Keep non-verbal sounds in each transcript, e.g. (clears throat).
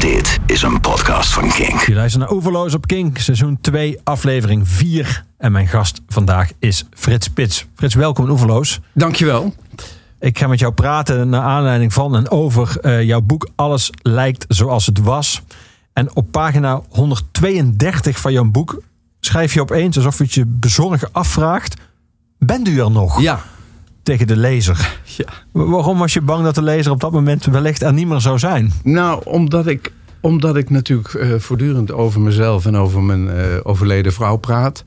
Dit is een podcast van Kink. Je luistert naar Overloos op Kink, seizoen 2, aflevering 4. En mijn gast vandaag is Frits Pits. Frits, welkom in Overloos. Dankjewel. Ik ga met jou praten naar aanleiding van en over uh, jouw boek Alles lijkt zoals het was. En op pagina 132 van jouw boek schrijf je opeens alsof je het je bezorgen afvraagt. Bent u er nog? Ja. Tegen de lezer. Ja. Waarom was je bang dat de lezer op dat moment wellicht er niet meer zou zijn? Nou, omdat ik, omdat ik natuurlijk uh, voortdurend over mezelf en over mijn uh, overleden vrouw praat.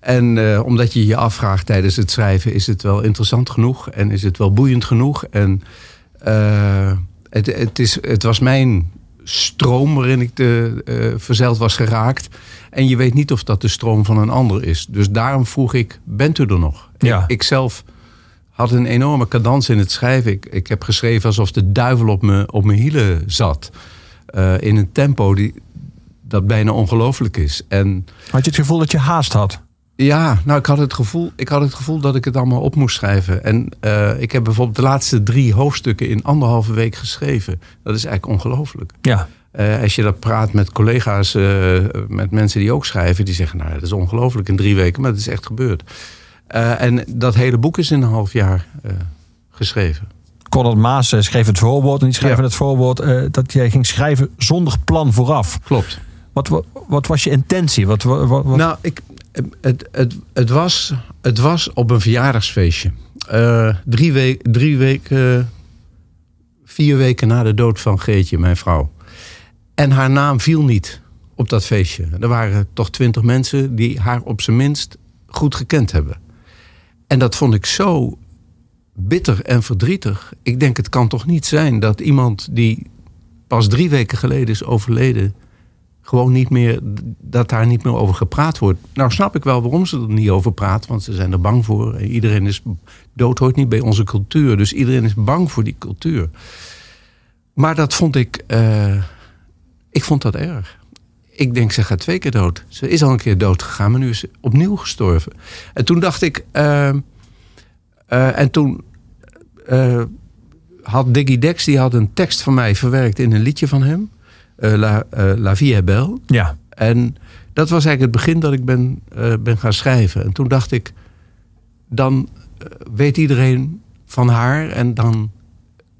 En uh, omdat je je afvraagt tijdens het schrijven: is het wel interessant genoeg en is het wel boeiend genoeg? En het, het, is, het was mijn stroom waarin ik de, verzeild was geraakt. En je weet niet of dat de stroom van een ander is. Dus daarom vroeg ik: bent u er nog? Ja. Ik, ik zelf had een enorme cadans in het schrijven. Ik, ik heb geschreven alsof de duivel op, me, op mijn hielen zat. Uh, in een tempo die, dat bijna ongelooflijk is. En, had je het gevoel dat je haast had? Ja, nou, ik had het gevoel, ik had het gevoel dat ik het allemaal op moest schrijven. En uh, ik heb bijvoorbeeld de laatste drie hoofdstukken in anderhalve week geschreven. Dat is eigenlijk ongelooflijk. Ja. Uh, als je dat praat met collega's, met mensen die ook schrijven, die zeggen: Nou, dat is ongelooflijk in drie weken, maar het is echt gebeurd. Uh, en dat hele boek is in een half jaar uh, geschreven. Conrad Maas uh, schreef het voorwoord en die schreef ja. het voorwoord dat jij ging schrijven zonder plan vooraf. Klopt. Wat, wat, wat was je intentie? Wat, wat, wat... Nou, ik, het, het, het, was, het was op een verjaardagsfeestje. drie, week, drie weken, vier weken na de dood van Geetje, mijn vrouw. En haar naam viel niet op dat feestje. Er waren toch twintig mensen die haar op zijn minst goed gekend hebben. En dat vond ik zo bitter en verdrietig. Ik denk, het kan toch niet zijn dat iemand die pas drie weken geleden is overleden, gewoon niet meer, dat daar niet meer over gepraat wordt. Nou snap ik wel waarom ze er niet over praten, want ze zijn er bang voor. Iedereen is, dood hoort niet bij onze cultuur, dus iedereen is bang voor die cultuur. Maar dat vond ik, uh, ik vond dat erg. Ik denk, ze gaat twee keer dood. Ze is al een keer dood gegaan, maar nu is ze opnieuw gestorven. En toen dacht ik. Uh, uh, en toen uh, had Diggy Dex die had een tekst van mij verwerkt in een liedje van hem. La, La Vie est Belle. Ja. En dat was eigenlijk het begin dat ik ben, ben gaan schrijven. En toen dacht ik. Dan weet iedereen van haar en dan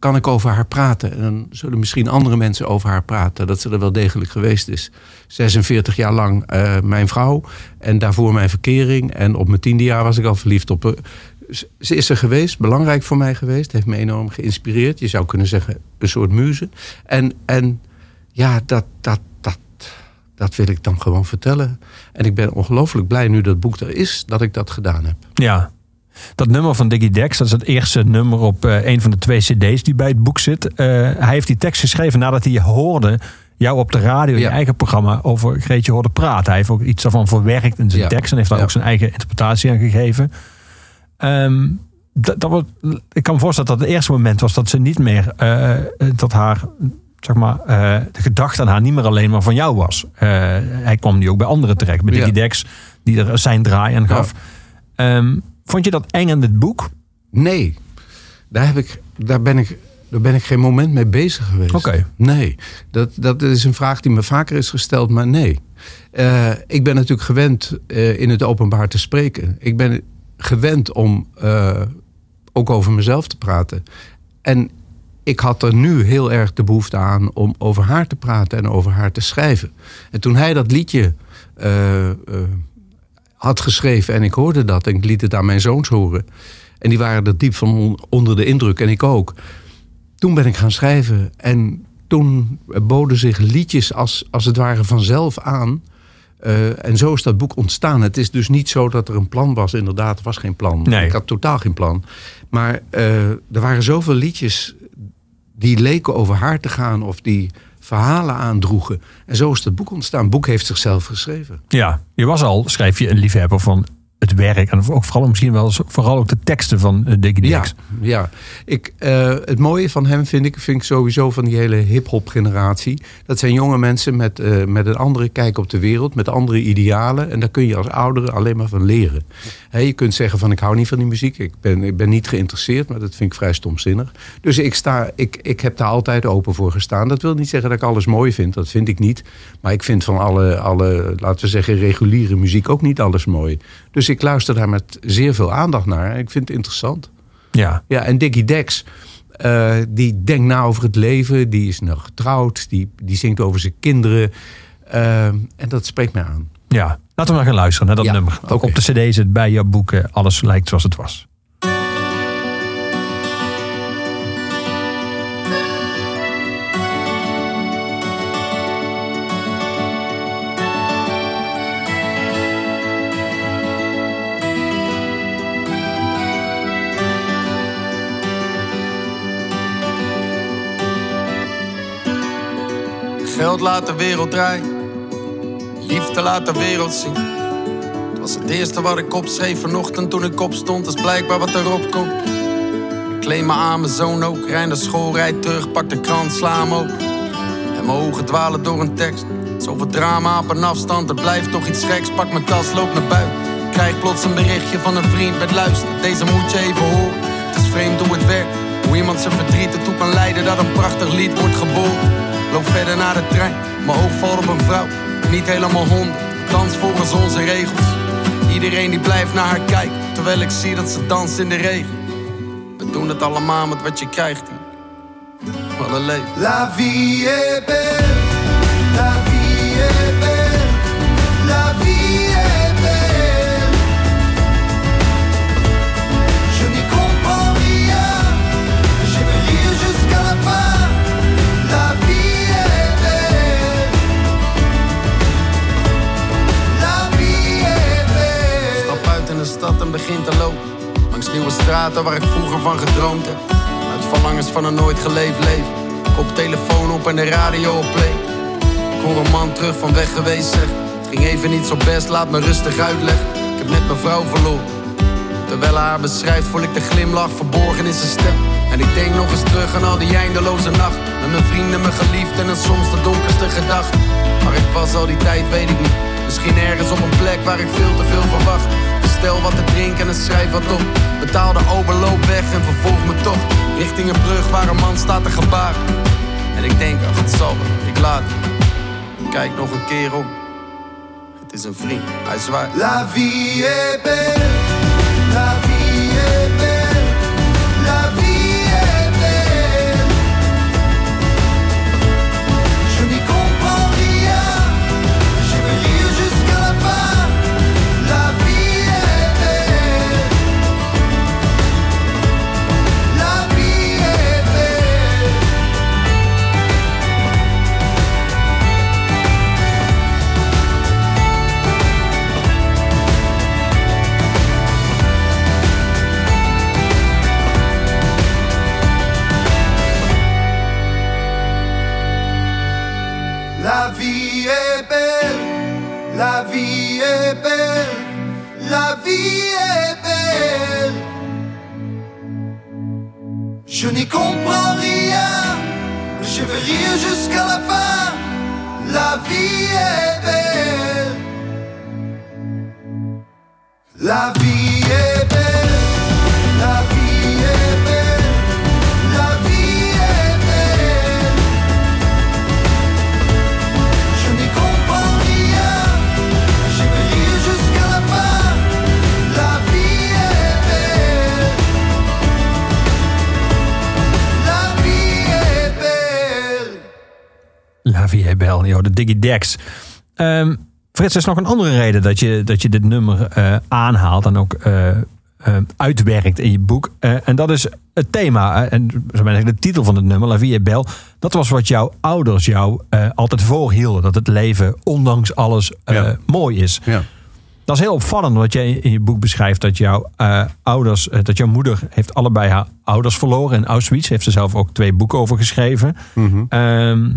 kan ik over haar praten. En dan zullen misschien andere mensen over haar praten. Dat ze er wel degelijk geweest is. 46 jaar lang uh, mijn vrouw. En daarvoor mijn verkering. En op mijn tiende jaar was ik al verliefd op haar. Ze is er geweest, belangrijk voor mij geweest. Heeft me enorm geïnspireerd. Je zou kunnen zeggen, een soort muze. En, en ja, dat, dat, dat, dat wil ik dan gewoon vertellen. En ik ben ongelooflijk blij nu dat boek er is, dat ik dat gedaan heb. Ja, dat nummer van Diggy Dex, dat is het eerste nummer op uh, een van de twee cd's die bij het boek zit. Uh, hij heeft die tekst geschreven nadat hij hoorde jou op de radio, ja. je eigen programma, over Greetje hoorde praten. Hij heeft ook iets daarvan verwerkt in zijn ja. tekst en heeft daar ja. ook zijn eigen interpretatie aan gegeven. Um, dat, dat wordt, ik kan me voorstellen dat het eerste moment was dat ze niet meer, uh, dat haar, zeg maar, de gedachte aan haar niet meer alleen maar van jou was. hij kwam nu ook bij anderen terecht, bij Diggy Dex, die er zijn draai aan gaf. Um, Vond je dat eng aan dit boek? Nee, daar, heb ik, daar, ben, ik, daar ben ik geen moment mee bezig geweest. Oké. Okay. Nee, dat, dat is een vraag die me vaker is gesteld, maar nee. Uh, ik ben natuurlijk gewend uh, in het openbaar te spreken. Ik ben gewend om uh, ook over mezelf te praten. En ik had er nu heel erg de behoefte aan om over haar te praten en over haar te schrijven. En toen hij dat liedje had geschreven en ik hoorde dat en ik liet het aan mijn zoons horen. En die waren er diep van onder de indruk en ik ook. Toen ben ik gaan schrijven en toen boden zich liedjes als, als het ware vanzelf aan. Uh, en zo is dat boek ontstaan. Het is dus niet zo dat er een plan was. Inderdaad, er was geen plan. Nee. Ik had totaal geen plan. Maar uh, er waren zoveel liedjes die leken over haar te gaan of die verhalen aandroegen. En zo is het boek ontstaan. Het boek heeft zichzelf geschreven. Ja, je was al, schrijf je, een liefhebber van het werk en ook vooral misschien wel vooral ook de teksten van uh, Diggy Ja, ja. Ik, uh, het mooie van hem vind ik, vind ik sowieso van die hele hip-hop generatie. Dat zijn jonge mensen met, uh, met een andere kijk op de wereld, met andere idealen. En daar kun je als ouderen alleen maar van leren. He, je kunt zeggen van ik hou niet van die muziek, ik ben, ik ben niet geïnteresseerd, maar dat vind ik vrij stomzinnig. Dus ik, sta, ik, ik heb daar altijd open voor gestaan. Dat wil niet zeggen dat ik alles mooi vind, dat vind ik niet. Maar ik vind van alle, alle laten we zeggen, reguliere muziek ook niet alles mooi. Dus ik luister daar met zeer veel aandacht naar. Ik vind het interessant. Ja. Ja, en Dickie Dex, uh, die denkt na over het leven. Die is nog getrouwd. Die, die zingt over zijn kinderen. Uh, en dat spreekt mij aan. Ja, laten we maar gaan luisteren naar dat Ja, nummer. Ook op de cd zit bij jouw boeken Alles lijkt zoals het was. Geld laat de wereld draaien. Liefde laat de wereld zien. Het was het eerste wat ik opschreef vanochtend toen ik opstond. Is blijkbaar wat erop komt. Ik kleed me aan, mijn zoon ook. Rij naar school, rijd terug, pak de krant, sla hem open. En mijn ogen dwalen door een tekst. Zoveel drama op een afstand, er blijft toch iets geks. Pak mijn tas, loop naar buiten. Krijg plots een berichtje van een vriend met luister. Deze moet je even horen. Het is vreemd hoe het werkt. Hoe iemand zijn verdriet ertoe kan leiden dat een prachtig lied wordt geboren. Loop verder naar de trein, mijn oog valt op een vrouw. Niet helemaal honderd, dans volgens onze regels. Iedereen die blijft naar haar kijken, terwijl ik zie dat ze danst in de regen. We doen het allemaal met wat je krijgt. Wat een leven. La vie est belle, la vie est belle, begin te lopen. Langs nieuwe straten waar ik vroeger van gedroomd heb. Uit verlangens van een nooit geleefd leven. Kop telefoon op en de radio op play. Ik hoor een man terug van weg geweest zeg. Het ging even niet zo best, laat me rustig uitleggen. Ik heb net mijn vrouw verloren. Terwijl haar beschrijft, voel ik de glimlach verborgen in zijn stem. En ik denk nog eens terug aan al die eindeloze nacht. Met mijn vrienden, mijn geliefden en soms de donkerste gedachten. Waar ik was al die tijd, weet ik niet. Misschien ergens op een plek waar ik veel te veel verwacht. Bestel wat te drinken en schrijf wat op. Betaal de overloop weg en vervolg me toch. Richting een brug waar een man staat te gebaren. En ik denk, ach, het zal wel, ik laat. Kijk nog een keer om. Het is een vriend, hij zwaait. La vie est belle, la vie Diggy Dex. Ehm Frits, er is nog een andere reden dat je, dat je dit nummer eh, aanhaalt en ook eh, eh, uitwerkt in je boek. En dat is het thema, en zo ben ik de titel van het nummer, La Vie Belle. Dat was wat jouw ouders jou altijd voorhielden. Dat het leven, ondanks alles, Ja. mooi is. Ja. Dat is heel opvallend wat jij in je boek beschrijft. Dat jouw ouders, dat jouw moeder heeft allebei haar ouders verloren in Auschwitz. Heeft ze zelf ook twee boeken over geschreven. Ehm,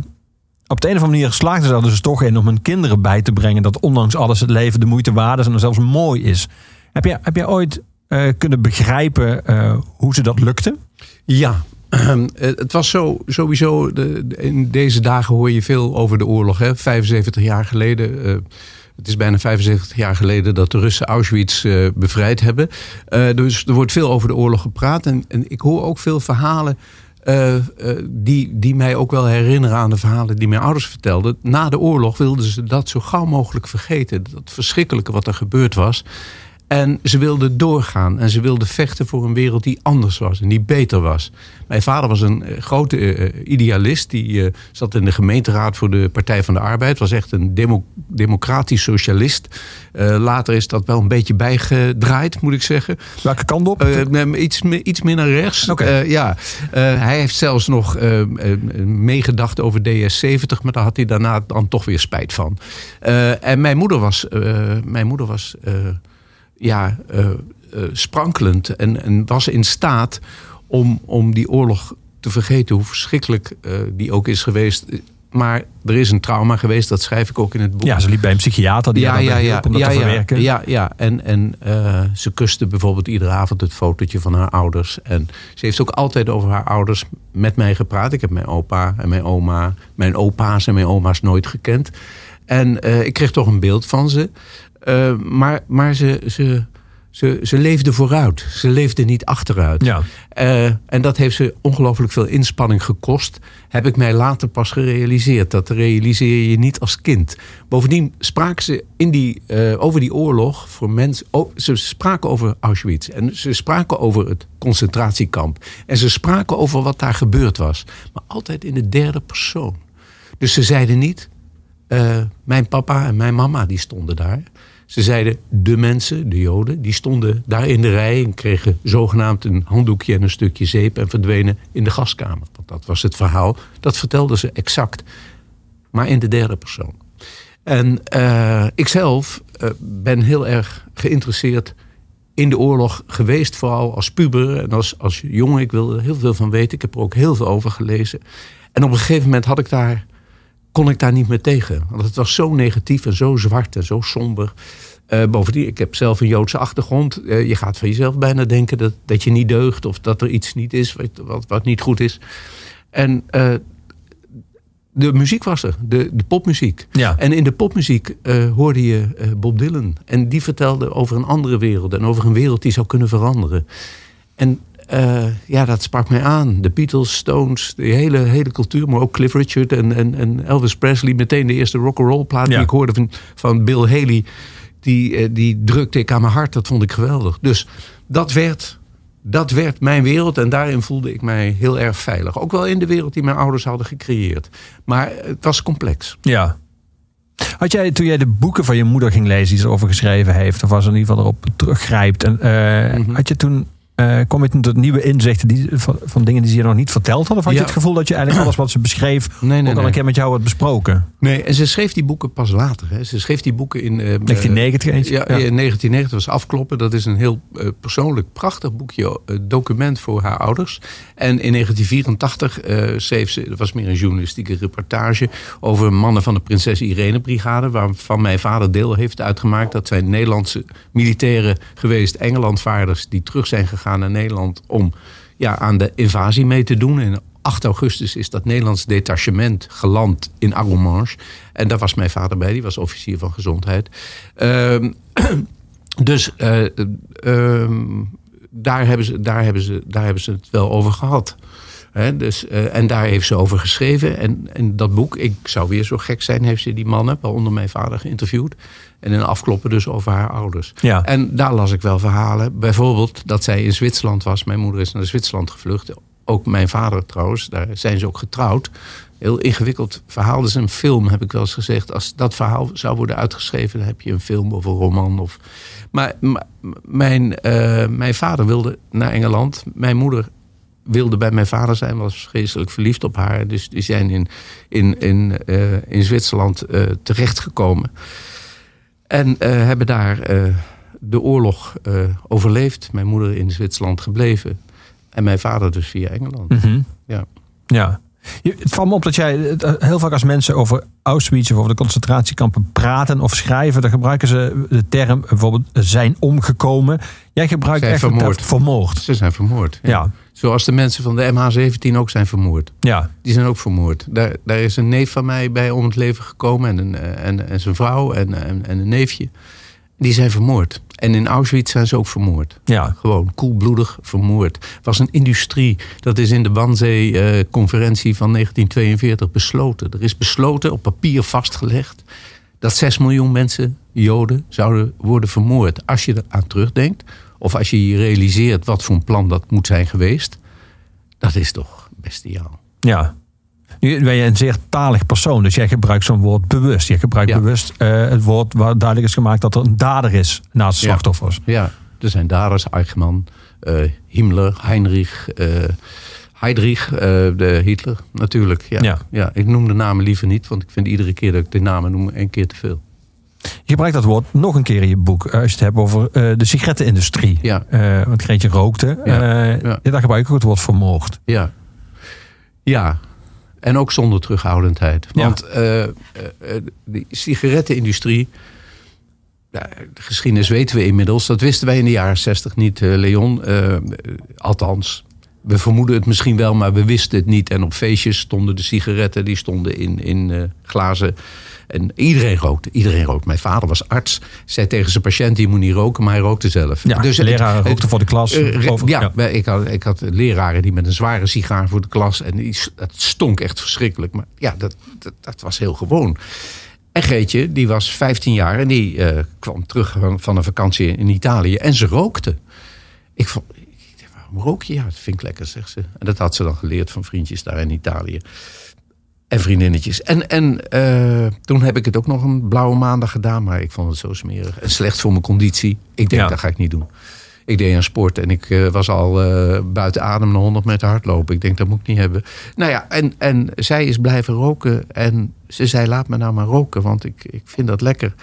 op de een of andere manier slaagden ze er dus toch in om hun kinderen bij te brengen dat ondanks alles het leven de moeite waard is en zelfs mooi is. Heb jij, heb jij ooit eh, kunnen begrijpen eh, hoe ze dat lukte? Ja, ehm, het was zo, sowieso, de, in deze dagen hoor je veel over de oorlog. Hè? 75 jaar geleden, eh, het is bijna 75 jaar geleden dat de Russen Auschwitz eh, bevrijd hebben. Eh, dus er wordt veel over de oorlog gepraat. En, en ik hoor ook veel verhalen eh, eh, die, die mij ook wel herinneren aan de verhalen die mijn ouders vertelden. Na de oorlog wilden ze dat zo gauw mogelijk vergeten. Dat verschrikkelijke wat er gebeurd was. En ze wilden doorgaan en ze wilden vechten voor een wereld die anders was en die beter was. Mijn vader was een eh, grote eh, idealist. Die eh, zat in de gemeenteraad voor de Partij van de Arbeid. Was echt een demo- democratisch socialist. Eh, later is dat wel een beetje bijgedraaid, moet ik zeggen. Welke kant op? Eh, iets, iets meer naar rechts. Eh, ja. Eh, hij heeft zelfs nog eh, eh, meegedacht over DS70, maar daar had hij daarna dan toch weer spijt van. Eh, en mijn moeder was, eh, mijn moeder was eh, ja, eh, eh, sprankelend en, en was in staat om, om die oorlog te vergeten, hoe verschrikkelijk eh, die ook is geweest. Maar er is een trauma geweest, dat schrijf ik ook in het boek ja, ze liep bij een psychiater die haar daarbij hielp om dat ja, te ja, verwerken. Ja, ja. en, en ze kuste bijvoorbeeld iedere avond het fotootje van haar ouders. En ze heeft ook altijd over haar ouders met mij gepraat. Ik heb mijn opa en mijn oma, mijn opa's en mijn oma's nooit gekend. En ik kreeg toch een beeld van ze. Eh, maar maar ze, ze, ze, ze leefde vooruit. Ze leefde niet achteruit. Ja. Eh, en dat heeft ze ongelooflijk veel inspanning gekost. Heb ik mij later pas gerealiseerd. Dat realiseer je niet als kind. Bovendien spraken ze in die, eh, over die oorlog voor mensen. Oh, ze spraken over Auschwitz. En ze spraken over het concentratiekamp. En ze spraken over wat daar gebeurd was. Maar altijd in de derde persoon. Dus ze zeiden niet. mijn papa en mijn mama die stonden daar. Ze zeiden de mensen, de Joden, die stonden daar in de rij en kregen zogenaamd een handdoekje en een stukje zeep en verdwenen in de gaskamer. Want dat was het verhaal. Dat vertelden ze exact, maar in de derde persoon. En eh, ikzelf eh, ben heel erg geïnteresseerd in de oorlog geweest, vooral als puber en als, als jongen. Ik wilde er heel veel van weten. Ik heb er ook heel veel over gelezen. En op een gegeven moment had ik daar, kon ik daar niet meer tegen. Want het was zo negatief en zo zwart en zo somber. Eh, bovendien, ik heb zelf een Joodse achtergrond. Eh, je gaat van jezelf bijna denken dat, dat je niet deugt of dat er iets niet is wat, wat, wat niet goed is. En eh, de muziek was er, de, de popmuziek. Ja. En in de popmuziek hoorde je Bob Dylan. En die vertelde over een andere wereld en over een wereld die zou kunnen veranderen. En eh, ja, dat sprak mij aan. De Beatles, Stones, de hele, hele cultuur, maar ook Cliff Richard en, en, en Elvis Presley. Meteen de eerste rock'n'roll plaat Ja. die ik hoorde van, van Bill Haley. Die, eh, die drukte ik aan mijn hart. Dat vond ik geweldig. Dus dat werd, dat werd mijn wereld. En daarin voelde ik mij heel erg veilig. Ook wel in de wereld die mijn ouders hadden gecreëerd. Maar het was complex. Ja. Had jij toen jij de boeken van je moeder ging lezen die ze over geschreven heeft, of was er in ieder geval erop teruggrijpt, en, eh, Mhm. had je toen, eh kom je tot nieuwe inzichten die, van, van dingen die ze je nog niet verteld hadden? Of had je het gevoel dat je eigenlijk alles wat ze beschreef Nee, nee, ook al een keer met jou had besproken? Nee, en ze schreef die boeken pas later. Hè. Ze schreef die boeken in... eh, 1990 eentje? Ja, Ja. in 1990 was Afkloppen. Dat is een heel eh, persoonlijk prachtig boekje, eh, document voor haar ouders. En in 1984 eh, schreef ze, dat was meer een journalistieke reportage... over mannen van de Prinses Irene Brigade... waarvan mijn vader deel heeft uitgemaakt. Dat zijn Nederlandse militairen geweest, Engelandvaarders... die terug zijn gegaan naar Nederland om ja, aan de invasie mee te doen. En 8 augustus is dat Nederlands detachement geland in Arromanches. En daar was mijn vader bij, die was officier van gezondheid. Ehm, (clears throat) dus eh, ehm, daar, hebben ze, daar, hebben ze, daar hebben ze het wel over gehad. Dus, eh, en daar heeft ze over geschreven. En, en dat boek, ik zou weer zo gek zijn, heeft ze die mannen, waaronder mijn vader, geïnterviewd. En een afkloppen dus over haar ouders. Ja. En daar las ik wel verhalen. Bijvoorbeeld dat zij in Zwitserland was. Mijn moeder is naar Zwitserland gevlucht. Ook mijn vader trouwens. Daar zijn ze ook getrouwd. Heel ingewikkeld verhaal. Dus een film, heb ik wel eens gezegd. Als dat verhaal zou worden uitgeschreven, dan heb je een film of een roman. Of... Maar, maar mijn, eh, mijn vader wilde naar Engeland. Mijn moeder wilde bij mijn vader zijn, was vreselijk verliefd op haar. Dus die zijn in, in, in, eh, in Zwitserland eh, terechtgekomen. En eh, hebben daar eh, de oorlog eh, overleefd. Mijn moeder in Zwitserland gebleven. En mijn vader dus via Engeland. Mhm. Ja. Ja. Het valt me op dat jij heel vaak als mensen over Auschwitz of over de concentratiekampen praten of schrijven, dan gebruiken ze de term bijvoorbeeld zijn omgekomen. Jij gebruikt Zijn echt het vermoord. vermoord. Ze zijn vermoord. Ja, Zoals de mensen van de MH17 ook zijn vermoord. ja, Die zijn ook vermoord. Daar, daar is een neef van mij bij om het leven gekomen. En, een, eh, en, en zijn vrouw en, en, en een neefje. Die zijn vermoord. En in Auschwitz zijn ze ook vermoord. ja. Gewoon koelbloedig vermoord. Het was een industrie. Dat is in de Wannsee-conferentie van 1942 besloten. Er is besloten, op papier vastgelegd... dat 6 miljoen mensen, Joden, zouden worden vermoord. Als je eraan terugdenkt, of als je je realiseert... wat voor een plan dat moet zijn geweest... dat is toch bestiaal. ja. Nu ben je een zeer talig persoon, dus jij gebruikt zo'n woord bewust. Je gebruikt Ja. bewust eh, het woord waar duidelijk is gemaakt dat er een dader is naast de Ja. slachtoffers. Ja, er zijn daders, Eichmann, eh, Himmler, Heinrich, eh Heydrich, de Hitler natuurlijk. Ja. Ja. Ja. ik noem de namen liever niet, want ik vind iedere keer dat ik de namen noem één keer te veel. Je gebruikt dat woord nog een keer in je boek. eh, Als je het hebt over eh, de sigarettenindustrie. Ja. Eh, want Greetje rookte. Ja. Ja. Daar gebruik ik ook het woord vermoord. Ja. Ja. En ook zonder terughoudendheid. Want die sigarettenindustrie. ja, de geschiedenis weten we inmiddels. Dat wisten wij in de jaren zestig niet, Leon. Althans, we vermoeden het misschien wel, maar we wisten het niet. En op feestjes stonden de sigaretten, die stonden in, in eh, glazen. En iedereen rookte. Iedereen rookte. Mijn vader was arts. Zei tegen zijn patiënt, je moet niet roken, maar hij rookte zelf. Ja, Dus leraar het- rookte voor de klas. eh, ja, Ik, had, ik had leraren die met een zware sigaar voor de klas. En die, het stonk echt verschrikkelijk. Maar ja, dat, dat, dat was heel gewoon. En Geetje, die was 15 jaar en die eh, kwam terug van, van een vakantie in Italië. En ze rookte. Ik vond, rook je? Ja, dat vind ik lekker, zegt ze. En dat had ze dan geleerd van vriendjes daar in Italië. En vriendinnetjes. En, en eh, toen heb ik het ook nog een blauwe maandag gedaan. Maar ik vond het zo smerig. En slecht voor mijn conditie. Ik denk, Ja. dat ga ik niet doen. Ik deed aan sport en ik eh, was al eh, buiten adem naar 100 meter hardlopen. Ik denk, dat moet ik niet hebben. Nou ja, en, en zij is blijven roken. En ze zei, laat me nou maar roken, want ik, ik vind dat lekker.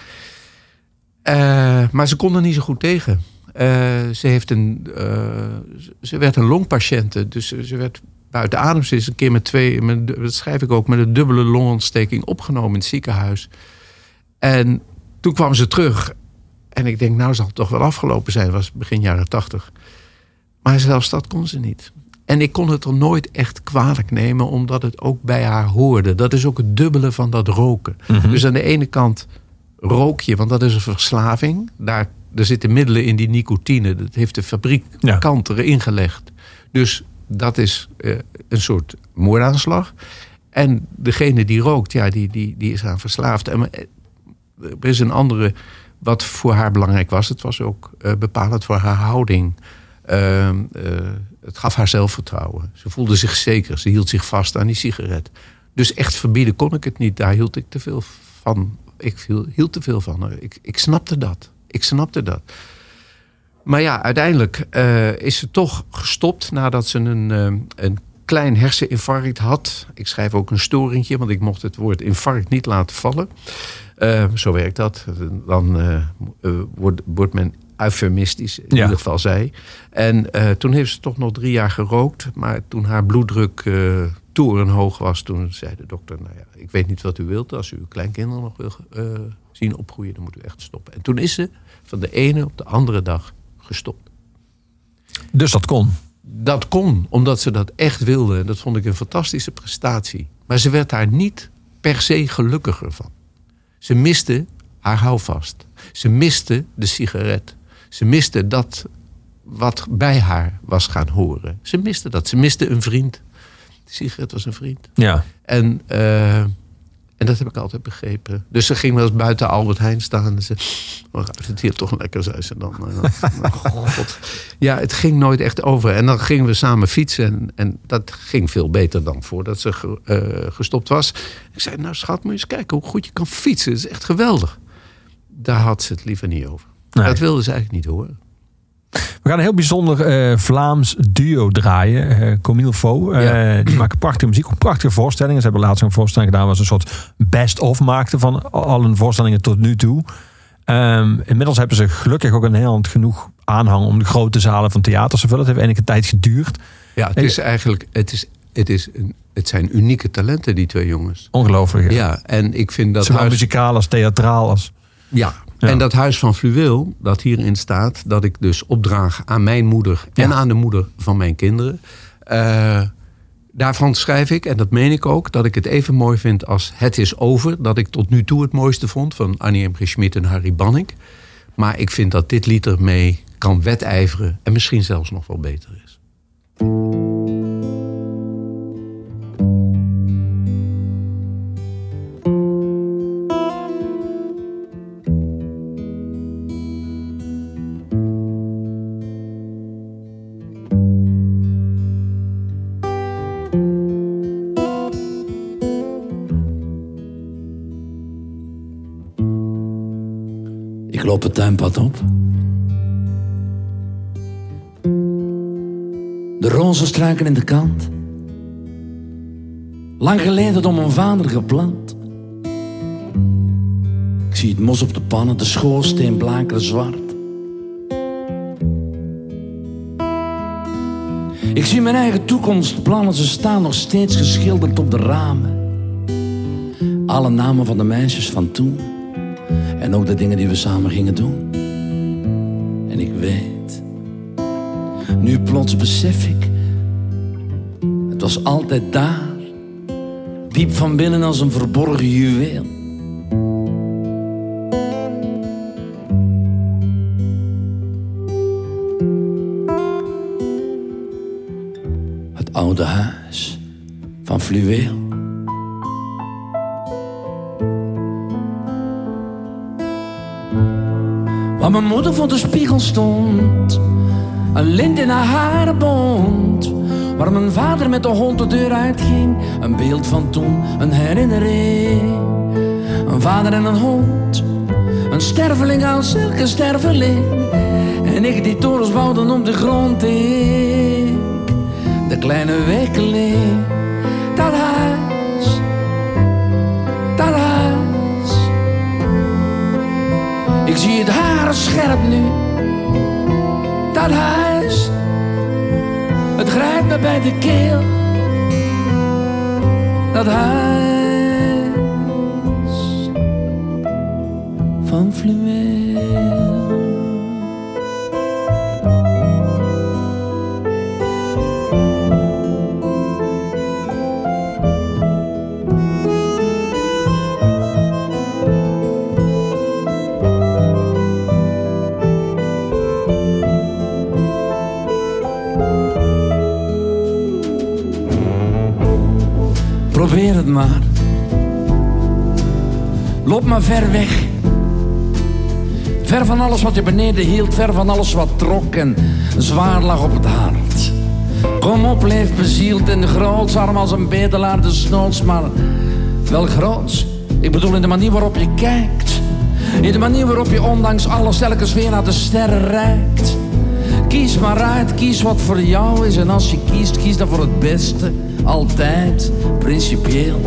Maar ze kon er niet zo goed tegen. Eh, ze, heeft een, eh, ze werd een longpatiënte, dus ze werd buiten adem. Ze is een keer met twee, met, dat schrijf ik ook, met een dubbele longontsteking opgenomen in het ziekenhuis. En toen kwam ze terug. En ik denk, nou zal het toch wel afgelopen zijn. Was begin jaren tachtig. Maar zelfs dat kon ze niet. En ik kon het er nooit echt kwalijk nemen, omdat het ook bij haar hoorde. Dat is ook het dubbele van dat roken. Dus aan de ene kant rook je, want dat is een verslaving. Daar, er zitten middelen in die nicotine. Dat heeft de fabrikant erin gelegd. Dus dat is eh, een soort moordaanslag. En degene die rookt, ja, die, die, die is aan verslaafd. En, eh, er is een andere, wat voor haar belangrijk was. Het was ook eh, bepalend voor haar houding. Ehm, eh, het gaf haar zelfvertrouwen. Ze voelde zich zeker. Ze hield zich vast aan die sigaret. Dus echt verbieden kon ik het niet. Daar hield ik te veel van. Ik viel- hield te veel van. Ik, ik snapte dat. Ik snapte dat. Maar ja, uiteindelijk eh, is ze toch gestopt nadat ze een, eh, een klein herseninfarct had. Ik schrijf ook een storingje, want ik mocht het woord infarct niet laten vallen. Eh, zo werkt dat. Dan wordt, wordt men eufemistisch, in Ja. ieder geval zij. En toen heeft ze toch nog drie jaar gerookt. Maar toen haar bloeddruk eh torenhoog was, toen zei de dokter... nou ja, ik weet niet wat u wilt. Als u uw kleinkinderen nog wil zien opgroeien, dan moet u echt stoppen. En toen is ze van de ene op de andere dag gestopt. Dus dat kon. Dat kon, omdat ze dat echt wilde. En dat vond ik een fantastische prestatie. Maar ze werd daar niet per se gelukkiger van. Ze miste haar houvast. Ze miste de sigaret. Ze miste dat wat bij haar was gaan horen. Ze miste dat. Ze miste een vriend. De sigaret was een vriend. Ja. En, eh, en dat heb ik altijd begrepen. Dus ze ging wel eens buiten Albert Heijn staan. En ze, oh, ruikt het hier toch lekker, zei ze dan. Dan- oh, God. Ja, het ging nooit echt over. En dan gingen we samen fietsen. En, en dat ging veel beter dan voordat ze ge- eh, gestopt was. Ik zei, nou schat, moet je eens kijken hoe goed je kan fietsen. Dat is echt geweldig. Daar had ze het liever niet over. Nee. Dat wilde ze eigenlijk niet horen. We gaan een heel bijzonder eh, Vlaams duo draaien. Comille Faux. Eh, Ja. Die maken prachtige muziek. Ook prachtige voorstellingen. Ze hebben laatst een voorstelling gedaan... waar ze een soort best-of maakten van al hun voorstellingen tot nu toe. Ehm, inmiddels hebben ze gelukkig ook in Nederland genoeg aanhang... om de grote zalen van theaters te vullen. Het heeft enige tijd geduurd. Ja, het is eigenlijk het is, het is een het zijn unieke talenten, die twee jongens. Ongelooflijk. Ja. Ja, en ik vind dat Zowel huis... muzikaal als theatraal. Als... Ja. Ja. En dat huis van fluweel, dat hierin staat, dat ik dus opdraag aan mijn moeder en Ja. aan de moeder van mijn kinderen. eh, daarvan schrijf ik, en dat meen ik ook, dat ik het even mooi vind als Het is over. Dat ik tot nu toe het mooiste vond van Annie M. G. Schmid en Harry Banning. Maar ik vind dat dit lied ermee kan wedijveren en misschien zelfs nog wel beter is. Loop het tuinpad op. De rozenstruiken in de kant. Lang geleden door mijn vader geplant. Ik zie het mos op de pannen, de schoorsteen blakeren zwart. Ik zie mijn eigen toekomstplannen, ze staan nog steeds geschilderd op de ramen. Alle namen van de meisjes van toen. En ook de dingen die we samen gingen doen. En ik weet, nu plots besef ik, het was altijd daar, diep van binnen als een verborgen juweel. Het oude huis van fluweel. Mijn moeder voor de spiegel stond. Een lint in haar haren bond. Waar mijn vader met de hond de deur uitging. Een beeld van toen, een herinnering. Een vader en een hond. Een sterveling als elke sterveling. En ik die torens bouwden op de grond. Ik, de kleine wekeling. Ik zie het haar scherp nu. Dat huis. Het grijpt me bij de keel. Dat huis. Van fluweel. Probeer het maar. Loop maar ver weg. Ver van alles wat je beneden hield, ver van alles wat trok en zwaar lag op het hart. Kom op, leef bezield en groots, arm als een bedelaar de snoots, maar wel groots. Ik bedoel in de manier waarop je kijkt. In de manier waarop je ondanks alles telkens weer naar de sterren reikt. Kies maar uit, kies wat voor jou is. En als je kiest, kies dan voor het beste. Altijd, principieel.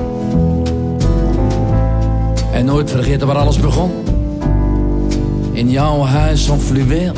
En nooit vergeten waar alles begon. In jouw huis van fluweel.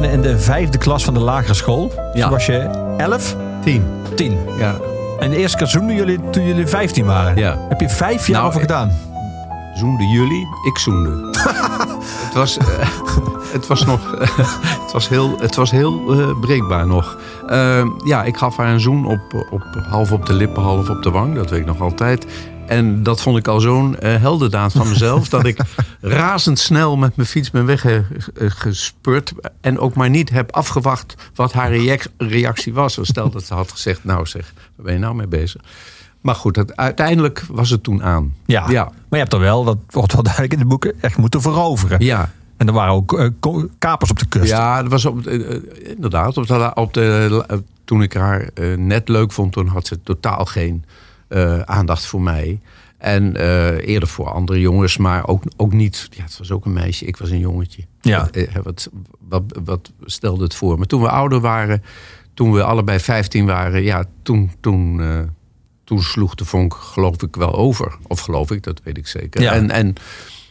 Kennen in de vijfde klas van de lagere school. Ja. Toen was je 11, Tien. 10. Ja. En de eerste keer zoenden jullie toen jullie 15 waren. Ja. Heb je vijf jaar Nou, over ik- gedaan? Zoende jullie, ik zoende. (laughs) het, was, eh, het was nog. (laughs) het was heel, het was heel eh, breekbaar nog. Eh, ja, ik gaf haar een zoen op, op, half op de lippen, half op de wang. Dat weet ik nog altijd. En dat vond ik al zo'n eh, heldendaad van mezelf. dat ik (laughs) razendsnel met mijn fiets ben weggespeurd. En ook maar niet heb afgewacht wat haar reac- reactie was. Stel dat ze had gezegd: Nou zeg, waar ben je nou mee bezig? Maar goed, het, uiteindelijk was het toen aan. Ja. ja. Maar je hebt er wel, dat wordt wel duidelijk in de boeken, echt moeten veroveren. Ja, En er waren ook eh, kapers op de kust. Ja, dat was op, eh, eh, inderdaad. Op de, op de, eh, toen ik haar eh, net leuk vond, toen had ze totaal geen eh, aandacht voor mij. En eh, eerder voor andere jongens, maar ook, ook niet. Ja, het was ook een meisje, ik was een jongetje. Ja. Wat, eh, wat, wat, stelde het voor? Maar toen we ouder waren, toen we allebei 15 waren, ja, toen, toen, eh, toen sloeg de vonk, geloof ik, wel over. Of geloof ik, dat weet ik zeker. Ja. En, en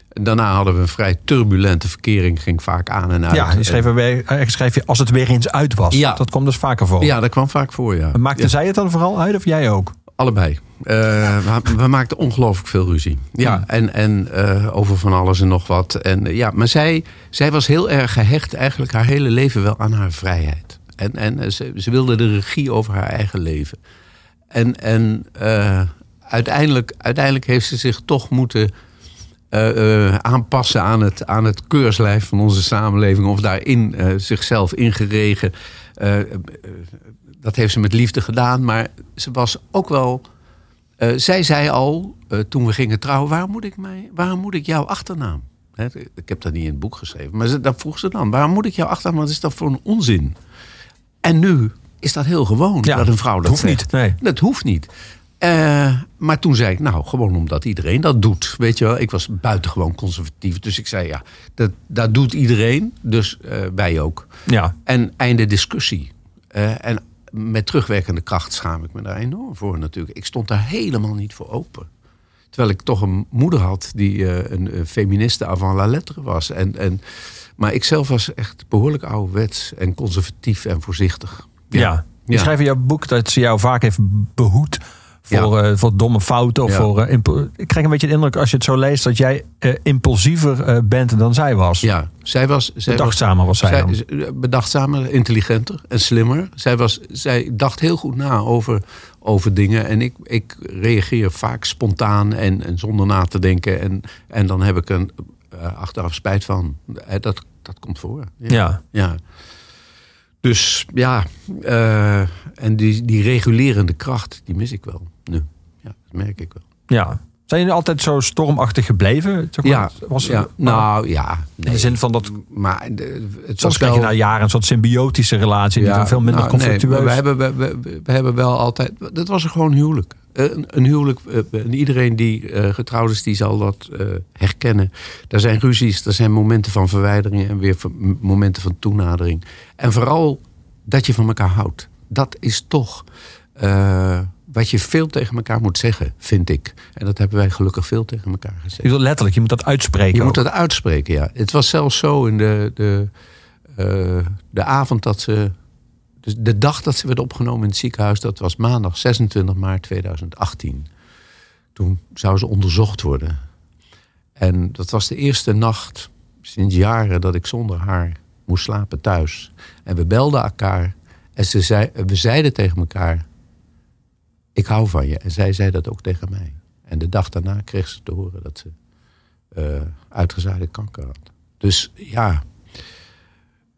daarna hadden we een vrij turbulente verkering, ging vaak aan en uit. Ja, je schreef, er je als het weer eens uit was. Ja. Dat kwam dus vaker voor. Ja, dat kwam vaak voor, ja. Maakte Ja, zij het dan vooral uit of jij ook? Allebei. Eh, we, we maakten ongelooflijk veel ruzie. Ja, en, en eh, over van alles en nog wat. En, eh, ja, maar zij, zij was heel erg gehecht eigenlijk haar hele leven wel aan haar vrijheid. En, en ze, ze wilde de regie over haar eigen leven. En, en uiteindelijk, uiteindelijk heeft ze zich toch moeten aanpassen aan het, aan het keurslijf van onze samenleving. Of daarin zichzelf ingeregen. Dat heeft ze met liefde gedaan. Maar ze was ook wel. eh, zij zei al, eh, toen we gingen trouwen, waarom moet ik, mij, waarom moet ik jouw achternaam? Hè, ik heb dat niet in het boek geschreven, maar ze, dat vroeg ze dan. Waarom moet ik jouw achternaam? Wat is dat voor een onzin? En nu is dat heel gewoon Ja, dat een vrouw dat hoeft zegt. niet, nee. Dat hoeft niet. Eh, maar toen zei ik, nou, gewoon omdat iedereen dat doet. Weet je wel, ik was buitengewoon conservatief. Dus ik zei, ja, dat, dat doet iedereen. Dus wij ook. Ja. En einde discussie. En met terugwerkende kracht schaam ik me daar enorm voor natuurlijk. Ik stond daar helemaal niet voor open. Terwijl ik toch een moeder had die eh, een, een feministe avant la lettre was. En, en, maar ik zelf was echt behoorlijk ouderwets en conservatief en voorzichtig. Ja. Je Ja. schrijft in jouw boek dat ze jou vaak heeft behoed voor, Ja. eh, voor domme fouten. Of Ja. voor, eh, ik krijg een beetje de indruk als je het zo leest dat jij eh, impulsiever bent dan zij was. Ja, zij was... Zij Bedachtzamer was zij dan. bedachtzamer, intelligenter en slimmer. Zij, was, zij dacht heel goed na over, over dingen. En ik, ik reageer vaak spontaan en, en zonder na te denken. En, en dan heb ik een achteraf spijt van. Dat, dat komt voor. Ja. ja. Dus ja, en die, die regulerende kracht, die mis ik wel nu. Ja, dat merk ik wel. Ja. Zijn jullie altijd zo stormachtig gebleven? Zeg maar? Ja, was, ja. nou ja. In Nee. de zin van dat Maar de, het soms krijg je na jaren een soort symbiotische relatie. die dan veel minder nou, conflictueus. we, hebben, we, we, we hebben wel altijd. Dat was gewoon huwelijk. Eh, Een, een huwelijk. eh, en iedereen die eh, getrouwd is, die zal dat eh, herkennen. Er zijn ruzies, er zijn momenten van verwijdering en weer momenten van toenadering. En vooral dat je van elkaar houdt. Dat is toch eh, wat je veel tegen elkaar moet zeggen, vind ik. En dat hebben wij gelukkig veel tegen elkaar gezegd. Je letterlijk, je moet dat uitspreken. Je ook. moet dat uitspreken, ja. Het was zelfs zo in de, de, eh, de avond dat ze. Dus de dag dat ze werd opgenomen in het ziekenhuis, dat was maandag 26 maart 2018. Toen zou ze onderzocht worden. En dat was de eerste nacht sinds jaren dat ik zonder haar moest slapen thuis. En we belden elkaar en ze zei, we zeiden tegen elkaar: Ik hou van je. En zij zei dat ook tegen mij. En de dag daarna kreeg ze te horen dat ze eh uitgezaaide kanker had. Dus ja,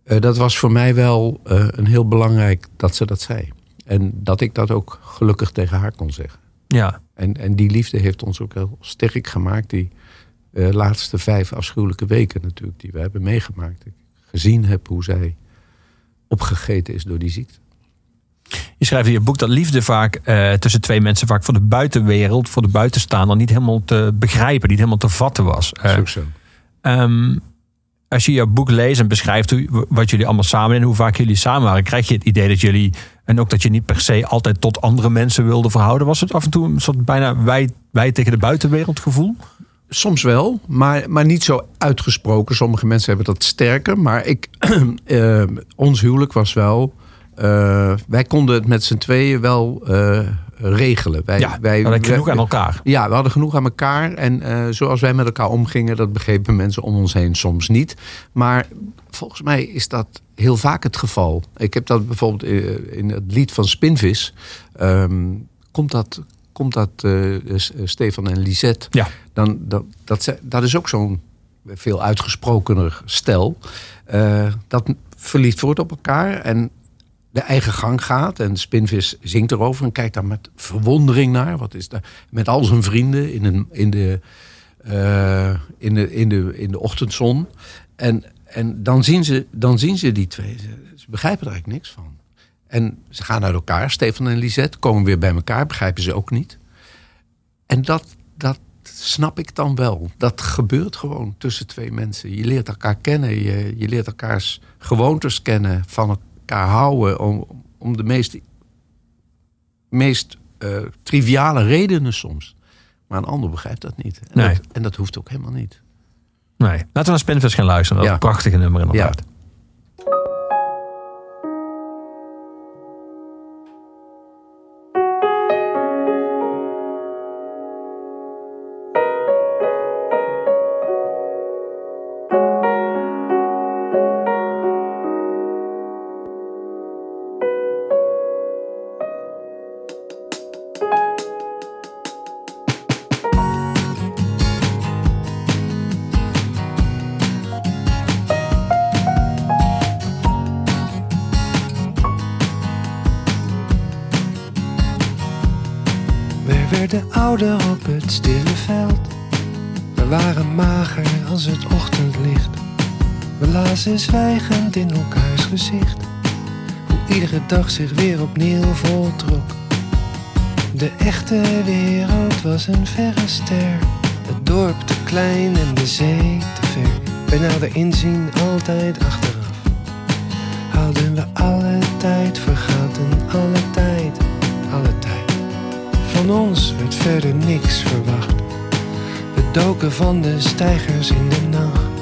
eh, dat was voor mij wel eh, een heel belangrijk dat ze dat zei. En dat ik dat ook gelukkig tegen haar kon zeggen. Ja. En, en die liefde heeft ons ook heel sterk gemaakt. Die laatste vijf afschuwelijke weken natuurlijk, die we hebben meegemaakt. Ik gezien heb hoe zij opgegeten is door die ziekte. Je schrijft in je boek dat liefde vaak eh, tussen twee mensen vaak voor de buitenwereld, voor de buitenstaander, niet helemaal te begrijpen, niet helemaal te vatten was. Ook zo. Ehm, als je jouw boek leest en beschrijft hoe, wat jullie allemaal samen en hoe vaak jullie samen waren, krijg je het idee dat jullie, en ook dat je niet per se altijd tot andere mensen wilde verhouden. Was het af en toe een soort bijna wij, wij tegen de buitenwereld gevoel? soms wel, maar, maar niet zo uitgesproken. Sommige mensen hebben dat sterker. Maar ik, (clears throat) eh, ons huwelijk was wel. Eh, wij konden het met z'n tweeën wel eh, regelen. Wij, Ja, wij, we hadden genoeg wij- aan elkaar. Ja, we hadden genoeg aan elkaar. En eh, zoals wij met elkaar omgingen, dat begrepen mensen om ons heen soms niet. Maar volgens mij is dat heel vaak het geval. Ik heb dat bijvoorbeeld in het lied van Spinvis. ehm, komt dat, komt dat Stefan en Lisette. Ja. Dan, dat, dat, is ook zo'n veel uitgesprokener stel. dat verliefd wordt op elkaar en de eigen gang gaat. En Spinvis zingt erover en kijkt daar met verwondering naar. Wat is daar? Met al zijn vrienden in, een, in, de, eh, in, de, in, de, in de ochtendzon. En, en dan, zien ze, dan zien ze die twee. Ze, ze begrijpen er eigenlijk niks van. En ze gaan uit elkaar, Stefan en Lisette, komen weer bij elkaar, begrijpen ze ook niet. En dat, dat snap ik dan wel. Dat gebeurt gewoon tussen twee mensen. Je leert elkaar kennen, je, je leert elkaars gewoontes kennen, van elkaar houden om, om de meest, meest eh, triviale redenen soms. Maar een ander begrijpt dat niet. En, Nee. dat, en dat hoeft ook helemaal niet. Nee. Laten we naar Spinvis gaan luisteren. Dat is Ja. een prachtige nummer inderdaad. We lazen zwijgend in elkaars gezicht. Hoe iedere dag zich weer opnieuw voltrok. De echte wereld was een verre ster. Het dorp te klein en de zee te ver. Bij nader inzien altijd achteraf. Houden we alle tijd, vergaten alle tijd, alle tijd. Van ons werd verder niks verwacht. We doken van de stijgers in de nacht.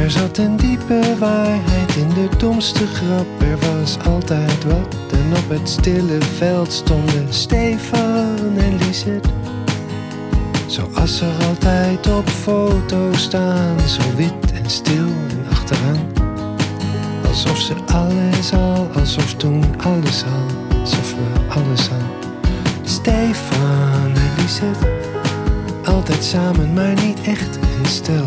Er zat een diepe waarheid in de domste grap. Er was altijd wat. En op het stille veld stonden Stefan en Lisette. Zoals er altijd op foto's staan. Zo wit en stil en achteraan. Alsof ze alles al, alsof toen alles al. Alsof we alles al. Stefan en Lisette. Altijd samen, maar niet echt een stel.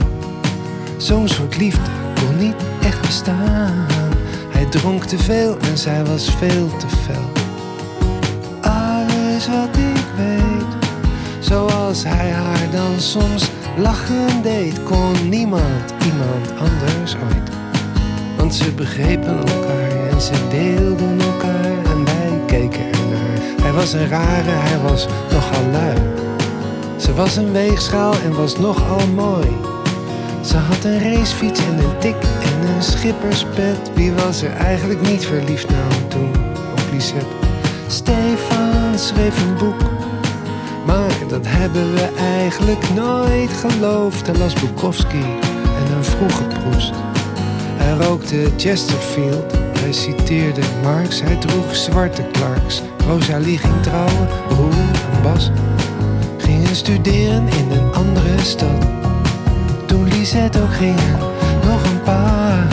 Zo'n soort liefde kon niet echt bestaan. Hij dronk te veel en zij was veel te fel. Alles wat ik weet, zoals hij haar dan soms lachen deed, kon niemand iemand anders ooit. Want ze begrepen elkaar en ze deelden elkaar en wij keken ernaar. Hij was een rare, hij was nogal lui. Ze was een weegschaal en was nogal mooi. Ze had een racefiets en een tik en een schipperspet. Wie was er eigenlijk niet verliefd nou toen op Lisette? Stefan schreef een boek, maar dat hebben we eigenlijk nooit geloofd. Hij las Bukowski en een vroege Proest. Hij rookte Chesterfield, hij citeerde Marx. Hij droeg zwarte Clarks. Rosalie ging trouwen, Roel en Bas gingen studeren in een andere stad. Toen Lisette ook ging nog een paar,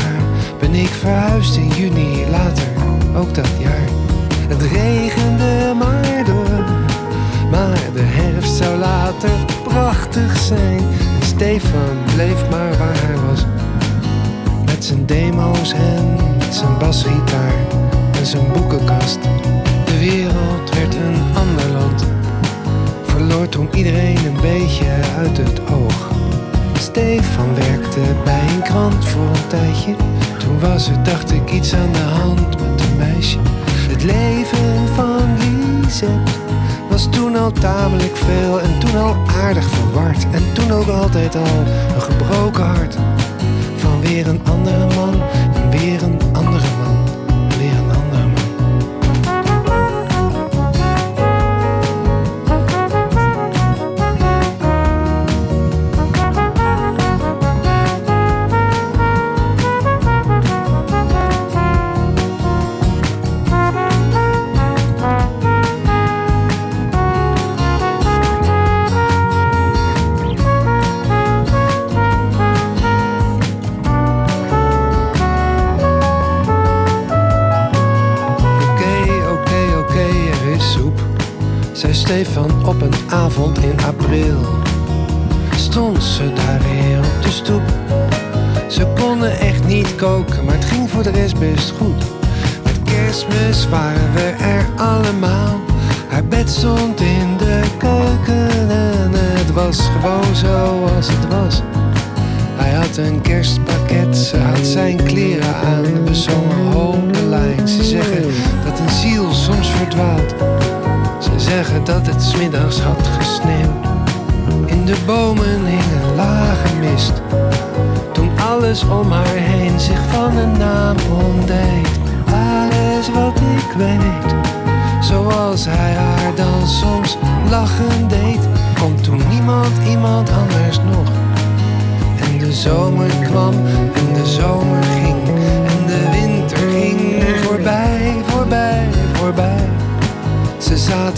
ben ik verhuisd in juni later, ook dat jaar. Het regende maar door, maar de herfst zou later prachtig zijn. En Stefan bleef maar waar hij was, met zijn demo's en met zijn basgitaar en zijn boekenkast. De wereld werd een ander land verloor toen iedereen een beetje uit het oog. Stefan werkte bij een krant voor een tijdje. Toen was er, dacht ik, iets aan de hand met een meisje. Het leven van Lisette was toen al tamelijk veel en toen al aardig verward. En toen ook altijd al een gebroken hart. Van weer een andere man en weer een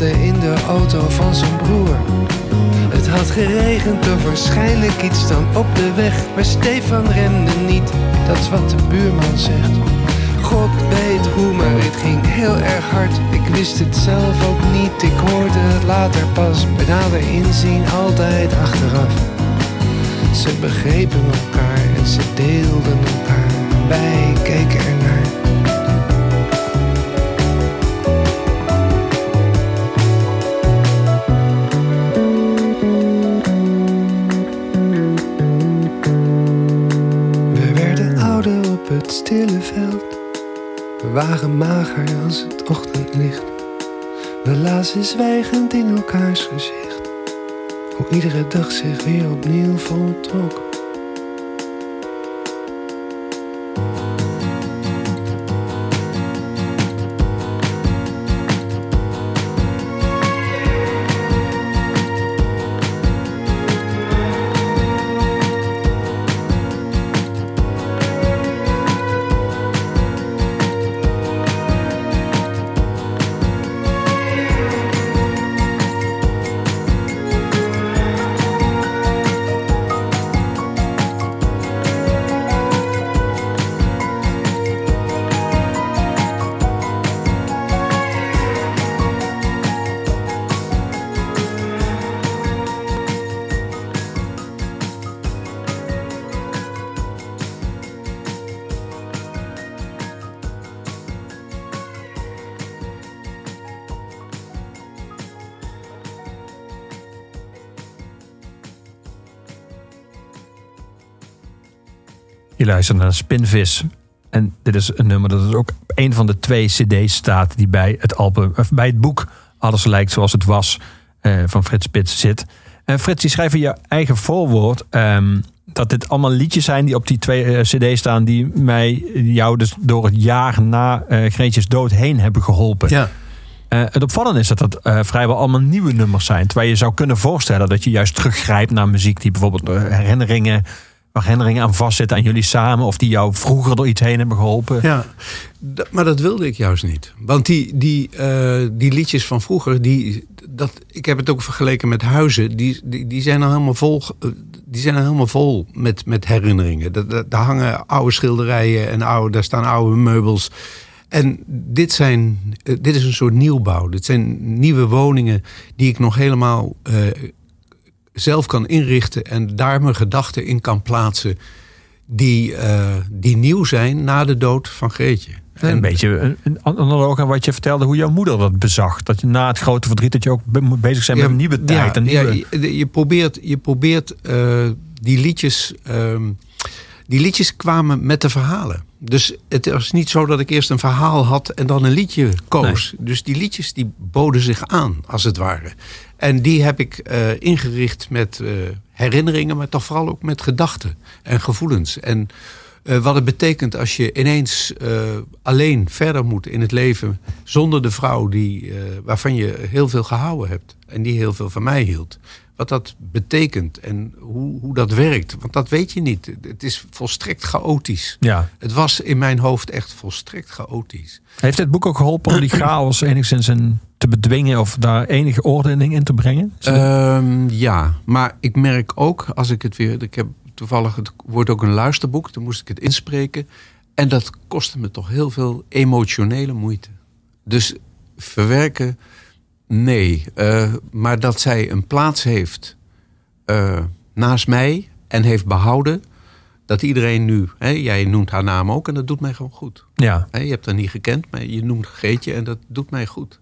in de auto van zijn broer. Het had geregend of waarschijnlijk iets dan op de weg. Maar Stefan rende niet, dat is wat de buurman zegt. God weet hoe, maar het ging heel erg hard. Ik wist het zelf ook niet, ik hoorde het later pas. Bij nader inzien altijd achteraf. Ze begrepen elkaar en ze deelden elkaar. Wij keken ernaar. Veld. We waren mager als het ochtendlicht. We lazen zwijgend in elkaars gezicht hoe iedere dag zich weer opnieuw voltrok. Je luistert naar Spinvis. En dit is een nummer dat is ook een van de twee cd's staat die bij het album, of bij het boek Alles lijkt zoals het was eh, van Frits Spits zit. En Frits, die schrijft in je eigen voorwoord ehm, dat dit allemaal liedjes zijn die op die twee uh, cd's staan die mij, jou dus door het jaar na uh, Greetjes dood heen hebben geholpen. Ja. het opvallende is dat dat vrijwel allemaal nieuwe nummers zijn. Terwijl je zou kunnen voorstellen dat je juist teruggrijpt naar muziek die bijvoorbeeld herinneringen waar herinneringen aan vastzitten aan jullie samen? Of die jou vroeger door iets heen hebben geholpen? Ja, maar dat wilde ik juist niet. Want die, die, uh, die liedjes van vroeger, die, dat, ik heb het ook vergeleken met huizen. Die, die, die zijn al helemaal vol, die zijn al helemaal vol met, met herinneringen. Daar hangen oude schilderijen en oude, daar staan oude meubels. En dit, zijn, eh, dit is een soort nieuwbouw. Dit zijn nieuwe woningen die ik nog helemaal zelf kan inrichten en daar mijn gedachten in kan plaatsen die, uh, die nieuw zijn na de dood van Greetje. En een beetje een analoog aan wat je vertelde hoe jouw moeder dat bezag. Dat je na het grote verdriet dat je ook bezig bent met een nieuwe tijd. Ja, nieuwe... ja je, je, probeert, je probeert uh, die liedjes. Uh, die liedjes kwamen met de verhalen. Dus het was niet zo dat ik eerst een verhaal had en dan een liedje koos. Dus die liedjes die boden zich aan, als het ware. En die heb ik uh, ingericht met uh, herinneringen, maar toch vooral ook met gedachten en gevoelens. En uh, wat het betekent als je ineens alleen verder moet in het leven zonder de vrouw die, waarvan je heel veel gehouden hebt en die heel veel van mij hield wat dat betekent en hoe, hoe dat werkt. Want dat weet je niet. Het is volstrekt chaotisch. Ja. Het was in mijn hoofd echt volstrekt chaotisch. Heeft het boek ook geholpen om die chaos enigszins in te bedwingen of daar enige ordening in te brengen? Um, ja, maar ik merk ook als ik het weer. Ik heb toevallig, het wordt ook een luisterboek, dan moest ik het inspreken. En dat kostte me toch heel veel emotionele moeite. Dus verwerken Nee, eh, maar dat zij een plaats heeft eh, naast mij en heeft behouden dat iedereen nu, hè, jij noemt haar naam ook en dat doet mij gewoon goed. Ja. Hè, je hebt haar niet gekend, maar je noemt Geetje en dat doet mij goed.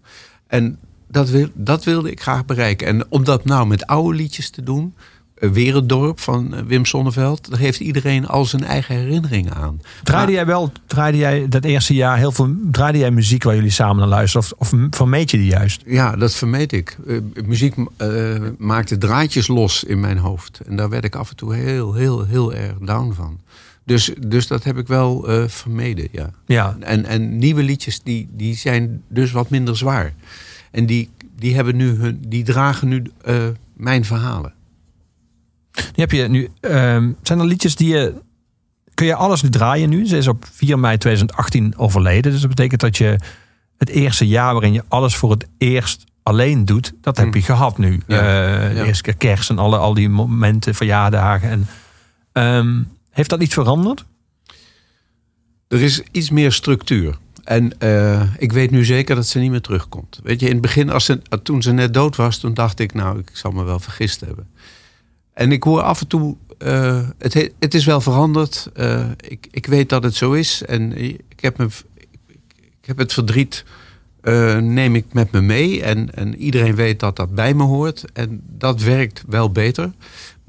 En dat, wil, dat wilde ik graag bereiken. En om dat nou met oude liedjes te doen, eh, Werelddorp van eh, Wim Sonneveld, daar heeft iedereen al zijn eigen herinneringen aan. Draaide jij wel, draaide jij dat eerste jaar heel veel, draaide jij muziek waar jullie samen naar luisteren? Of, of vermeed je die juist? Ja, dat vermeed ik. Eh, muziek maakte draadjes los in mijn hoofd. En daar werd ik af en toe heel, heel, heel erg down van. Dus, dus dat heb ik wel eh, vermeden, ja. Ja. En, en nieuwe liedjes, die, die zijn dus wat minder zwaar. En die, die, hebben nu hun, die dragen nu eh, mijn verhalen. Heb je nu, ehm, zijn er liedjes die je, kun je alles nu draaien nu? Ze is op 4 mei 2018 overleden. Dus dat betekent dat je het eerste jaar waarin je alles voor het eerst alleen doet, dat heb je gehad nu. Ja, Eh, de ja. eerste keer kerst en alle, al die momenten, verjaardagen. En, ehm, heeft dat iets veranderd? Er is iets meer structuur. En eh, ik weet nu zeker dat ze niet meer terugkomt. Weet je, in het begin, als ze, toen ze net dood was, toen dacht ik, nou, ik zal me wel vergist hebben. En ik hoor af en toe, eh, het, he- het is wel veranderd. Eh, ik, ik weet dat het zo is. En ik heb, me, ik heb het verdriet, neem ik met me mee. En, en iedereen weet dat dat bij me hoort. En dat werkt wel beter.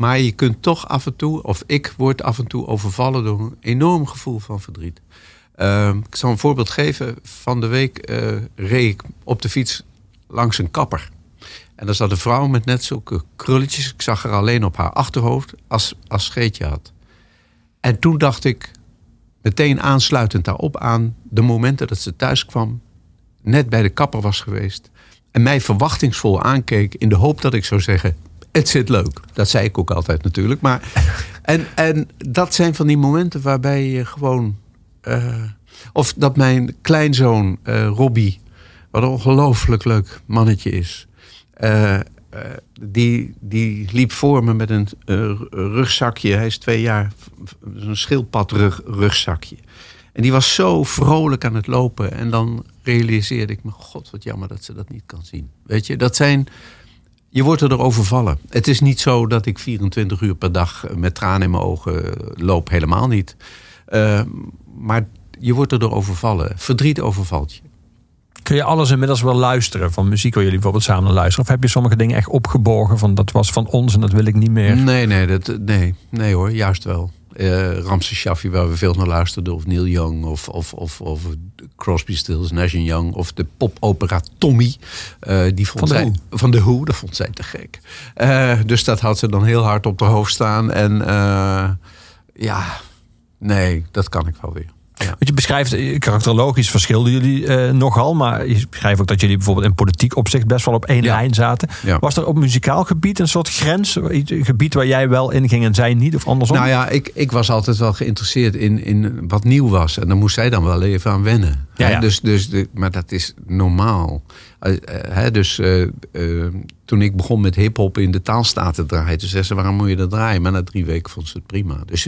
Maar je kunt toch af en toe, of ik word af en toe overvallen door een enorm gevoel van verdriet. Ehm, ik zal een voorbeeld geven. Van de week eh, reed ik op de fiets langs een kapper. En daar zat een vrouw met net zulke krulletjes. Ik zag haar alleen op haar achterhoofd als, als scheetje had. En toen dacht ik, meteen aansluitend daarop aan... de momenten dat ze thuis kwam, net bij de kapper was geweest... en mij verwachtingsvol aankeek in de hoop dat ik zou zeggen... het zit leuk. Dat zei ik ook altijd natuurlijk. Maar, (laughs) en, en dat zijn van die momenten waarbij je gewoon... eh, of dat mijn kleinzoon eh Robbie, wat een ongelooflijk leuk mannetje is... eh, die, die liep voor me met een rugzakje. Hij is twee jaar, een schildpad rug, rugzakje. En die was zo vrolijk aan het lopen. En dan realiseerde ik me, god wat jammer dat ze dat niet kan zien. Weet je, dat zijn... Je wordt er overvallen. Het is niet zo dat ik 24 uur per dag met tranen in mijn ogen loop. Helemaal niet. Eh, maar je wordt er overvallen. Verdriet overvalt je. Kun je alles inmiddels wel luisteren van muziek waar jullie bijvoorbeeld samen luisteren? Of heb je sommige dingen echt opgeborgen van dat was van ons en dat wil ik niet meer? Nee, nee, dat, nee, nee hoor, juist wel. Ramses Shaffi, waar we veel naar luisterden, of Neil Young, of, of, of, of Crosby, Stills, Nash Young, of de popopera Tommy. Eh, die vond Van de zij, Van de Who, dat vond zij te gek. Eh, dus dat had ze dan heel hard op de hoofd staan. En ja, nee, dat kan ik wel weer. Want je beschrijft, eh, karakterologisch verschilden jullie eh, nogal. Maar je beschrijft ook dat jullie bijvoorbeeld in politiek opzicht best wel op één lijn zaten. Was er op muzikaal gebied een soort grens? Een gebied waar jij wel in ging en zij niet? Of andersom? Nou ja, ik, ik was altijd wel geïnteresseerd in, in wat nieuw was. En dan moest zij dan wel even aan wennen. Ja. Dus, dus maar dat is normaal. Eh, hè, dus toen ik begon met hip-hop in de taalstaten te draaien, toen zei ze: waarom moet je dat draaien? Maar na drie weken vond ze het prima. Dus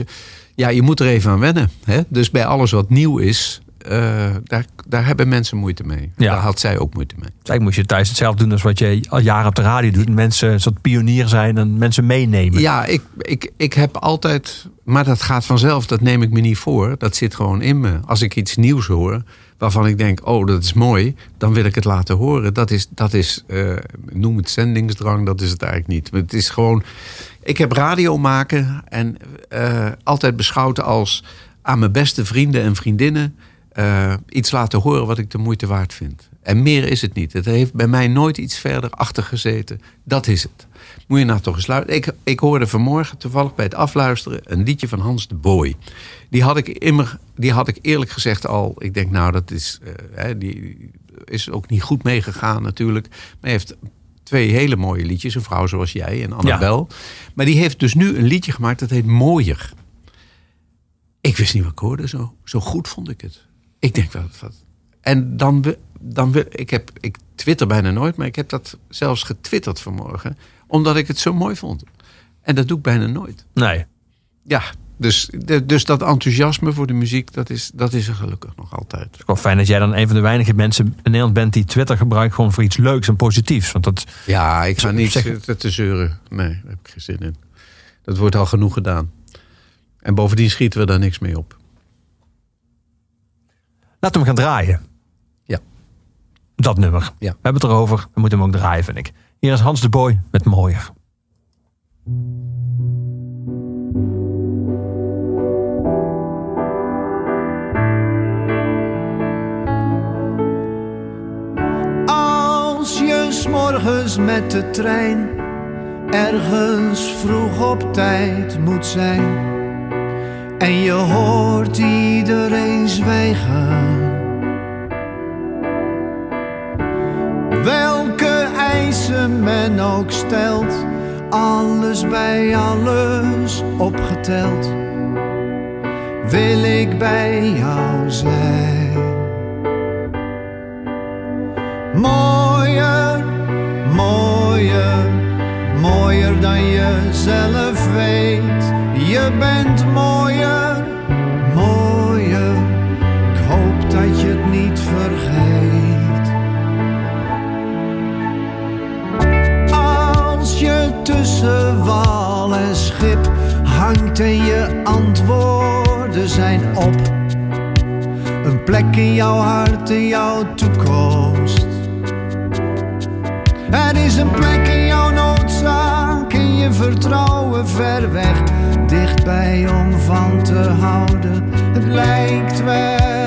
ja, je moet er even aan wennen. Hè? Dus bij alles wat nieuw is, eh, daar, daar hebben mensen moeite mee. Ja. Daar had zij ook moeite mee. Eigenlijk moest je thuis hetzelfde doen als wat je al jaren op de radio doet. Mensen een soort pionier zijn en mensen meenemen. Ja, ik, ik, ik heb altijd. Maar dat gaat vanzelf, dat neem ik me niet voor. Dat zit gewoon in me. Als ik iets nieuws hoor, waarvan ik denk: oh, dat is mooi, dan wil ik het laten horen. Dat is, dat is eh, noem het zendingsdrang, dat is het eigenlijk niet. Maar Het is gewoon. Ik heb radio maken en eh, altijd beschouwd als aan mijn beste vrienden en vriendinnen eh, iets laten horen wat ik de moeite waard vind. En meer is het niet. Het heeft bij mij nooit iets verder achter gezeten. Dat is het. Moet je nou toch eens luisteren. Ik, ik hoorde vanmorgen toevallig bij het afluisteren een liedje van Hans de Boy. Die had ik, immer, die had ik eerlijk gezegd al. Ik denk, nou, dat is, eh, die is ook niet goed meegegaan natuurlijk. Maar heeft twee hele mooie liedjes. Een vrouw zoals jij en Annabel. Maar die heeft dus nu een liedje gemaakt dat heet Mooier. Ik wist niet wat ik hoorde. Zo, zo goed vond ik het. Ik denk, wat, wat. En dan, dan wil ik heb, ik twitter bijna nooit, maar ik heb dat zelfs getwitterd vanmorgen, omdat ik het zo mooi vond. En dat doe ik bijna nooit. Nee. Ja, Dus, de- dus dat enthousiasme voor de muziek, dat is, dat is er gelukkig nog altijd. Het is wel fijn dat jij dan een van de weinige mensen in Nederland bent die Twitter gebruikt gewoon voor iets leuks en positiefs. Want dat, Ja, ik ga niet zeg- zitten te zeuren. Nee, daar heb ik geen zin in. Dat wordt al genoeg gedaan. En bovendien schieten we daar niks mee op. laten we hem gaan draaien. Ja. Dat nummer. Ja. We hebben het erover. We moeten hem ook draaien, vind ik. Hier is Hans de Boy met Mooier. S'morgens met de trein ergens vroeg op tijd moet zijn en je hoort iedereen zwijgen. Welke eisen men ook stelt, alles bij alles opgeteld, wil ik bij jou zijn. Mooier, mooier, mooier dan je zelf weet. Je bent mooier, mooier. Ik hoop dat je het niet vergeet. Als je tussen wal en schip hangt en je antwoorden zijn op. Een plek in jouw hart, in jouw toekomst. Er is een plek in jouw noodzaak, in je vertrouwen ver weg. Dichtbij om van te houden. Het lijkt wel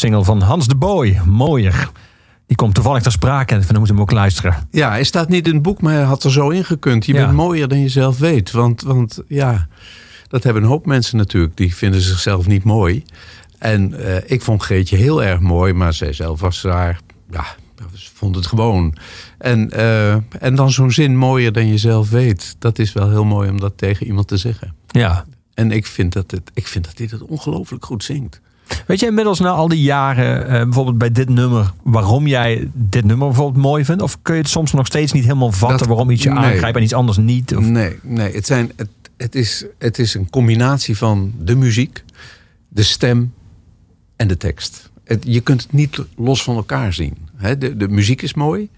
single van Hans de Boy, Mooier. Die komt toevallig ter sprake en dan moeten we hem ook luisteren. Ja, hij staat niet in het boek, maar hij had er zo ingekund. Je Ja. bent mooier dan je zelf weet. Want, want ja, dat hebben een hoop mensen natuurlijk. Die vinden zichzelf niet mooi. En eh, ik vond Greetje heel erg mooi, maar zij zelf was daar... Ja, ze vond het gewoon. En, eh, en dan zo'n zin mooier dan je zelf weet. Dat is wel heel mooi om dat tegen iemand te zeggen. Ja. En ik vind dat, het, ik vind dat hij het ongelooflijk goed zingt. Weet je inmiddels na al die jaren, eh, bijvoorbeeld bij dit nummer, waarom jij dit nummer bijvoorbeeld mooi vindt? Of kun je het soms nog steeds niet helemaal vatten Dat- waarom iets je nee. aangrijpt en iets anders niet? Of, Nee, nee het, zijn, het, het, is, het is een combinatie van de muziek, de stem en de tekst. Het, je kunt het niet los van elkaar zien. De, de muziek is mooi.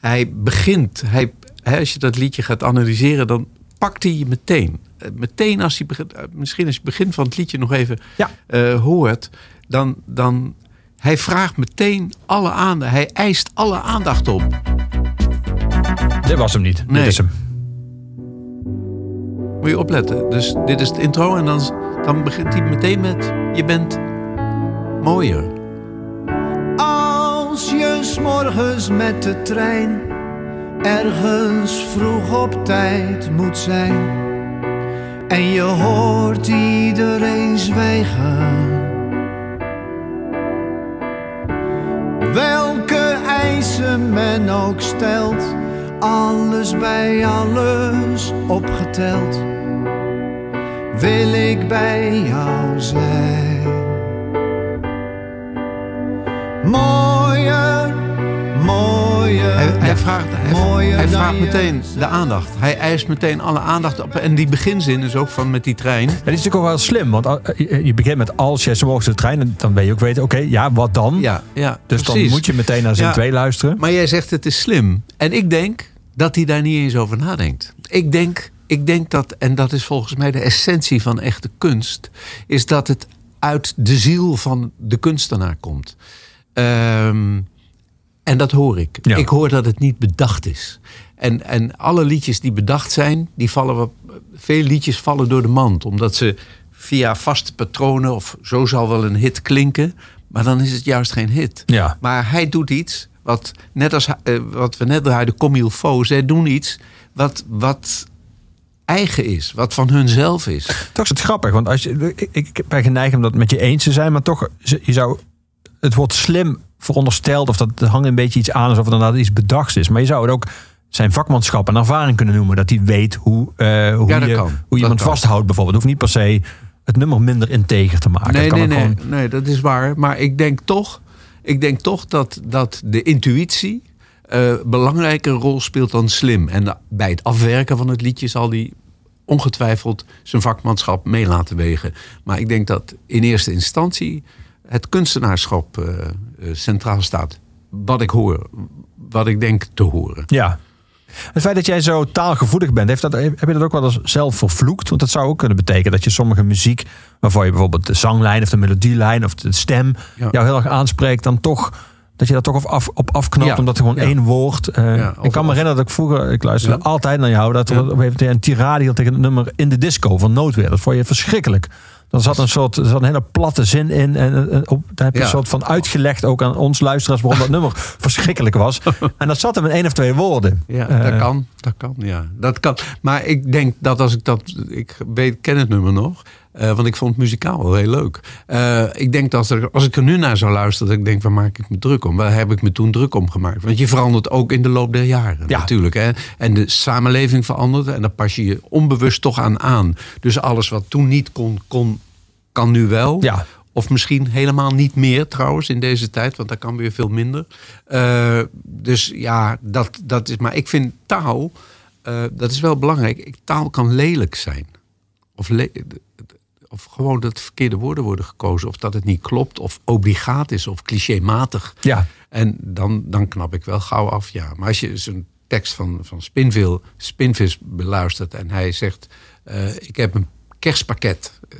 Hij begint, hij, als je dat liedje gaat analyseren, dan pakt hij je meteen. Eh, Meteen als hij begint, eh, misschien als je het begin van het liedje nog even Ja. hoort, dan, dan hij vraagt meteen alle aandacht. Hij eist alle aandacht op. Dit was hem niet. Nee. Dit is hem. Moet je opletten. Dus dit is het intro en dan, dan begint hij meteen met je bent mooier. Als je s'morgens met de trein ergens vroeg op tijd moet zijn en je hoort iedereen zwijgen. Men ook stelt, alles bij alles opgeteld, wil ik bij jou zijn. Mooier, vraagt, hij, Mooier hij dan vraagt je meteen de aandacht. Hij eist meteen alle aandacht op. En die beginzin is ook van met die trein. Dit is natuurlijk ook wel slim, want uh, je je begint met als jij zo morgens de trein, en dan ben je ook weten, oké, ja, wat dan? Ja, ja dus dan precies. moet je meteen naar zin Ja. 2 luisteren. Maar jij zegt het is slim. En ik denk dat hij daar niet eens over nadenkt. Ik denk, ik denk dat, en dat is volgens mij de essentie van echte kunst, is dat het uit de ziel van de kunstenaar komt. Ehm, en dat hoor ik. Ja. Ik hoor dat het niet bedacht is. En, en alle liedjes die bedacht zijn, die vallen wat, veel liedjes vallen door de mand. Omdat ze via vaste patronen, of zo zal wel een hit klinken. Maar dan is het juist geen hit. Ja. Maar hij doet iets wat, net als eh, wat we net draaiden, comme il faut. Zij doen iets wat, wat eigen is, wat van hunzelf is. Toch is het grappig, want als je, ik, ik ben geneigd om dat met je eens te zijn, maar toch, je zou het woord slim verondersteld, of dat hangt een beetje iets aan alsof het inderdaad iets bedachts is. Maar je zou het ook zijn vakmanschap en ervaring kunnen noemen, dat hij weet hoe, eh, hoe, Ja, dat je, hoe Dat iemand kan. vasthoudt bijvoorbeeld. Het hoeft niet per se het nummer minder integer te maken. Nee, kan nee, nee, gewoon- nee, dat is waar. Maar ik denk toch, ik denk toch dat, dat de intuïtie eh belangrijker rol speelt dan slim. En bij het afwerken van het liedje zal hij ongetwijfeld zijn vakmanschap mee laten wegen. Maar ik denk dat in eerste instantie het kunstenaarschap eh, eh, centraal staat. Wat ik hoor, wat ik denk te horen. Ja. Het feit dat jij zo taalgevoelig bent, heeft dat, heb je dat ook wel eens zelf vervloekt? Want dat zou ook kunnen betekenen dat je sommige muziek, waarvan je bijvoorbeeld de zanglijn of de melodielijn of de stem Ja. jou heel erg aanspreekt, dan toch dat je daar toch op, af, op afknoopt, Ja. omdat er gewoon Ja. één woord. eh, Ja, ik kan me herinneren dat ik vroeger, ik luisterde Ja. altijd naar jou, dat er Ja. op een een tirade hield tegen het nummer in de disco van Noodweer. Dat vond je verschrikkelijk. Dan zat een soort, er zat een hele platte zin in. En, en op, daar heb je Ja. een soort van uitgelegd ook aan ons luisteraars waarom dat (laughs) nummer verschrikkelijk was. En dat zat hem in één of twee woorden. Ja, Eh, dat kan. Dat kan, ja. Dat kan. Maar ik denk dat als ik dat... Ik weet, ken het nummer nog. Eh, want ik vond het muzikaal wel heel leuk. Eh, ik denk dat er, als ik er nu naar zou luisteren... dat ik denk, waar maak ik me druk om? Waar heb ik me toen druk om gemaakt? Want je verandert ook in de loop der jaren Ja. natuurlijk. Hè? En de samenleving verandert. En daar pas je je onbewust toch aan aan. Dus alles wat toen niet kon, kon kan nu wel. Ja. Of misschien helemaal niet meer trouwens in deze tijd, want daar kan weer veel minder. Eh, dus ja, dat, dat is. Maar ik vind taal, dat is wel belangrijk. Ik- Taal kan lelijk zijn. Of, le- of gewoon dat verkeerde woorden worden gekozen. Of dat het niet klopt, of obligaat is, of clichématig. Ja. En dan, dan knap ik wel gauw af, ja. Maar als je zo'n tekst van, van Spinville, Spinvis beluistert en hij zegt... eh, ik heb een kerstpakket eh,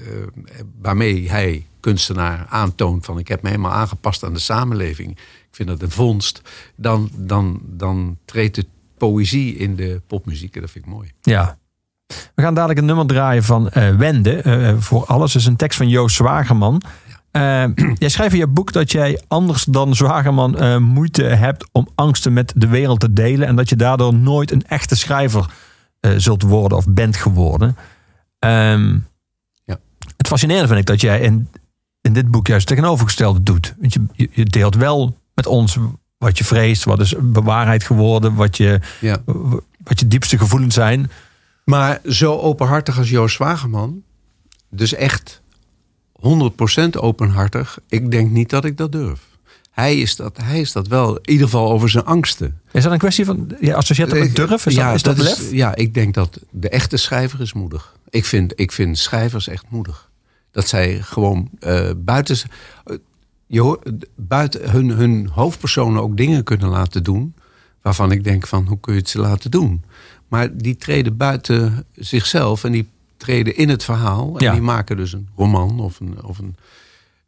waarmee hij, kunstenaar, aantoont van... ik heb me helemaal aangepast aan de samenleving. Ik vind dat een vondst. Dan, dan, dan treedt de poëzie in de popmuziek en dat vind ik mooi. Ja. We gaan dadelijk een nummer draaien van eh, Wende. eh, voor alles is een tekst van Joost Zwagerman. Eh, jij schrijft in je boek dat jij anders dan Zwagerman moeite hebt om angsten met de wereld te delen. En dat je daardoor nooit een echte schrijver zult worden of bent geworden. Ehm, Ja. Het fascinerende vind ik dat jij in, in dit boek juist het tegenovergestelde doet. Want je, je, je deelt wel met ons wat je vreest, wat is bewaarheid geworden, wat je, Ja. wat je diepste gevoelens zijn. Maar zo openhartig als Joost Zwageman, dus echt 100% openhartig, ik denk niet dat ik dat durf. Hij is dat, hij is dat wel, in ieder geval over zijn angsten. Is dat een kwestie van, je associeert dat met durf? Is dat, is dat, lef? ja, ik denk dat de echte schrijver is moedig. Ik vind, ik vind schrijvers echt moedig. Dat zij gewoon eh, buiten, eh, je buiten hun, hun hoofdpersonen ook dingen kunnen laten doen. Waarvan ik denk van, hoe kun je het ze laten doen? Maar die treden buiten zichzelf en die treden in het verhaal. En Ja. die maken dus een roman of een. Of een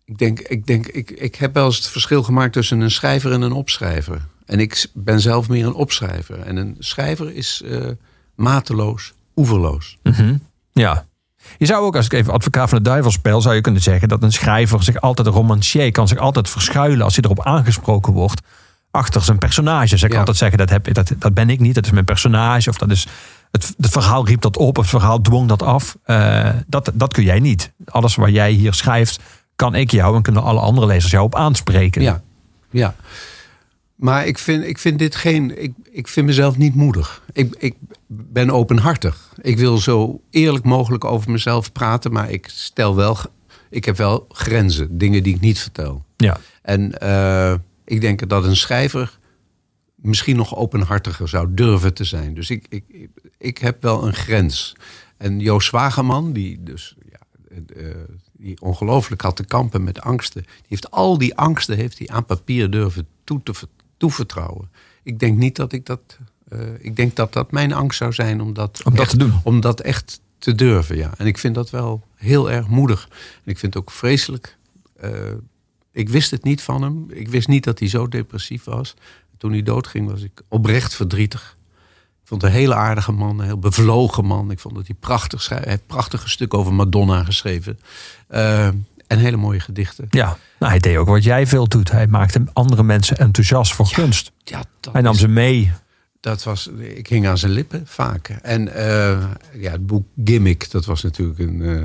ik, denk, ik, denk ik, ik heb wel eens het verschil gemaakt tussen een schrijver en een opschrijver. En ik ben zelf meer een opschrijver. En een schrijver is eh, mateloos, oeverloos. Mhm. Ja. Je zou ook, als ik even advocaat van de duivel speel, zou je kunnen zeggen dat een schrijver zich altijd, een romancier, kan zich altijd verschuilen als hij erop aangesproken wordt. Achter zijn personage. Ze kan altijd zeggen, dat, heb, dat, dat ben ik niet, dat is mijn personage. Of dat is, het, het verhaal riep dat op, het verhaal dwong dat af. Eh, dat, dat kun jij niet. Alles wat jij hier schrijft, kan ik jou en kunnen alle andere lezers jou op aanspreken. Ja, ja. Maar ik vind, ik vind dit geen. Ik, ik vind mezelf niet moedig. Ik, ik ben openhartig. Ik wil zo eerlijk mogelijk over mezelf praten, maar ik stel wel. Ik heb wel grenzen, dingen die ik niet vertel. Ja. En eh, ik denk dat een schrijver misschien nog openhartiger zou durven te zijn. Dus ik, ik, ik, heb wel een grens. En Joost Wageman, die dus ja, eh, die ongelooflijk had te kampen met angsten, die heeft al die angsten heeft hij aan papier durven toe te, ver- toevertrouwen. Ik denk niet dat ik dat. eh, ik denk dat dat mijn angst zou zijn om dat, Om dat echt, te doen. Om dat echt te durven, ja. En ik vind dat wel heel erg moedig. En ik vind het ook vreselijk. eh, ik wist het niet van hem. Ik wist niet dat hij zo depressief was. Toen hij doodging was ik oprecht verdrietig. Ik vond het een hele aardige man, een heel bevlogen man. Ik vond dat hij prachtig. Hij heeft prachtige stuk over Madonna geschreven. Eh, en hele mooie gedichten. Ja, nou, hij deed ook wat jij veel doet. Hij maakte andere mensen enthousiast voor kunst. Ja, dat Hij nam is- ze mee. Dat was, ik hing aan zijn lippen vaak. En eh, ja, het boek Gimmick, dat was natuurlijk een, eh,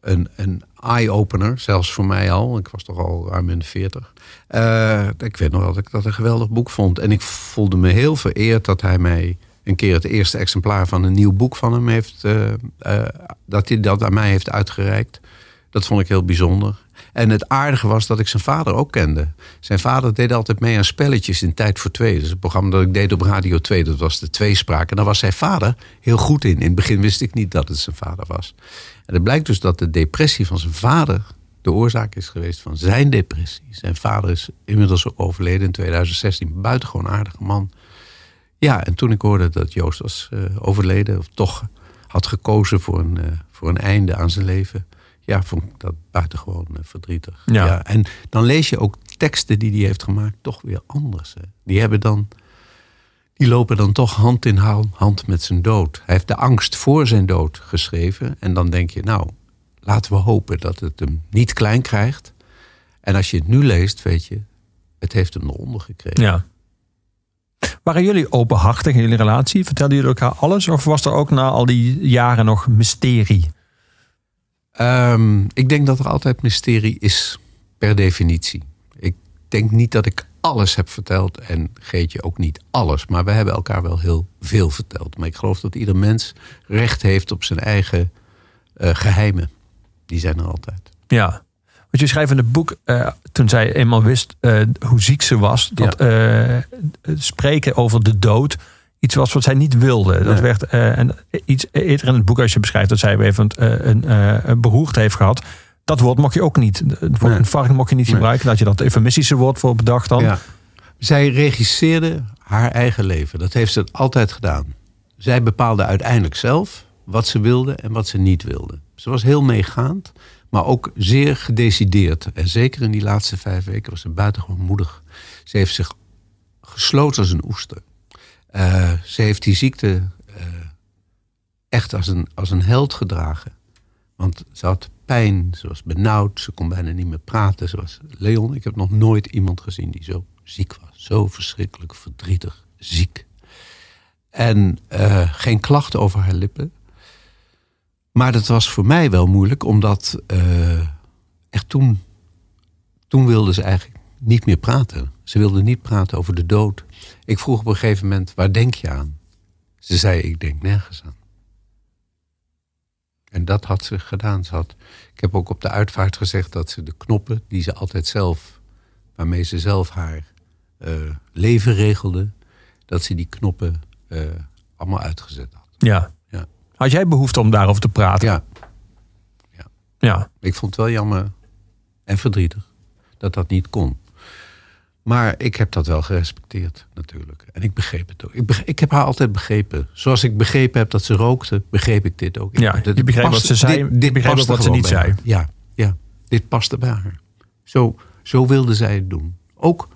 een, een eye-opener. Zelfs voor mij al. Ik was toch al ruim in de veertig. Eh, ik weet nog dat ik dat een geweldig boek vond. En ik voelde me heel vereerd dat hij mij een keer het eerste exemplaar van een nieuw boek van hem heeft. eh, eh, dat hij dat aan mij heeft uitgereikt. Dat vond ik heel bijzonder. En het aardige was dat ik zijn vader ook kende. Zijn vader deed altijd mee aan spelletjes in Tijd voor Twee. Dus het programma dat ik deed op Radio 2, dat was de tweespraak. En daar was zijn vader heel goed in. In het begin wist ik niet dat het zijn vader was. En het blijkt dus dat de depressie van zijn vader de oorzaak is geweest van zijn depressie. Zijn vader is inmiddels overleden in 2016. Buitengewoon aardige man. Ja, en toen ik hoorde dat Joost was eh, overleden, of toch had gekozen voor een, eh, voor een einde aan zijn leven. Ja, vond ik dat buitengewoon eh, verdrietig. Ja. en dan lees je ook teksten die hij heeft gemaakt toch weer anders. Hè. Die hebben dan. Die lopen dan toch hand in hand, hand met zijn dood. Hij heeft de angst voor zijn dood geschreven. En dan denk je, nou, laten we hopen dat het hem niet klein krijgt. En als je het nu leest, weet je, het heeft hem eronder gekregen. Ja. Waren jullie openhartig in jullie relatie? Vertelden jullie elkaar alles? Of was er ook na al die jaren nog mysterie? Ehm, ik denk dat er altijd mysterie is, per definitie. Ik denk niet dat ik alles heb verteld en Geetje ook niet alles. Maar we hebben elkaar wel heel veel verteld. Maar ik geloof dat ieder mens recht heeft op zijn eigen eh, geheimen. Die zijn er altijd. Ja. Want je schrijft in het boek, eh, toen zij eenmaal wist eh, hoe ziek ze was, dat spreken over de dood iets was wat zij niet wilde. Dat werd eh, en iets eerder in het boek, als je beschrijft dat zij even eh, een, eh, een beroerte heeft gehad. Dat woord mocht je ook niet. Het woord infarct mocht je niet gebruiken. Dat je dat eufemistische woord voor bedacht dan. Ja. Zij regisseerde haar eigen leven. Dat heeft ze altijd gedaan. Zij bepaalde uiteindelijk zelf wat ze wilde en wat ze niet wilde. Ze was heel meegaand, maar ook zeer gedecideerd. En zeker in die laatste vijf weken was ze buitengewoon moedig. Ze heeft zich gesloten als een oester. Eh, ze heeft die ziekte eh, echt als een, als een held gedragen. Want ze had pijn, ze was benauwd, ze kon bijna niet meer praten. Ze was Leon, ik heb nog nooit iemand gezien die zo ziek was. Zo verschrikkelijk verdrietig, ziek. En eh, geen klachten over haar lippen. Maar dat was voor mij wel moeilijk, omdat echt toen, toen wilde ze eigenlijk niet meer praten. Ze wilde niet praten over de dood. Ik vroeg op een gegeven moment, waar denk je aan? Ze zei, ik denk nergens aan. En dat had ze gedaan. Ze had, ik heb ook op de uitvaart gezegd dat ze de knoppen die ze altijd zelf, waarmee ze zelf haar eh, leven regelde, dat ze die knoppen eh, allemaal uitgezet had. Ja. Ja. Had jij behoefte om daarover te praten? Ja, Ja. ik vond het wel jammer en verdrietig dat dat niet kon. Maar ik heb dat wel gerespecteerd, natuurlijk. En ik begreep het ook. Ik, ik heb haar altijd begrepen. Zoals ik begrepen heb dat ze rookte, begreep ik dit ook. Ja, Dit je begreep paste- wat ze zei, dit- je begreep wat ze niet zei. haar. Ja, ja, dit paste bij haar. Zo, zo wilde zij het doen. Ook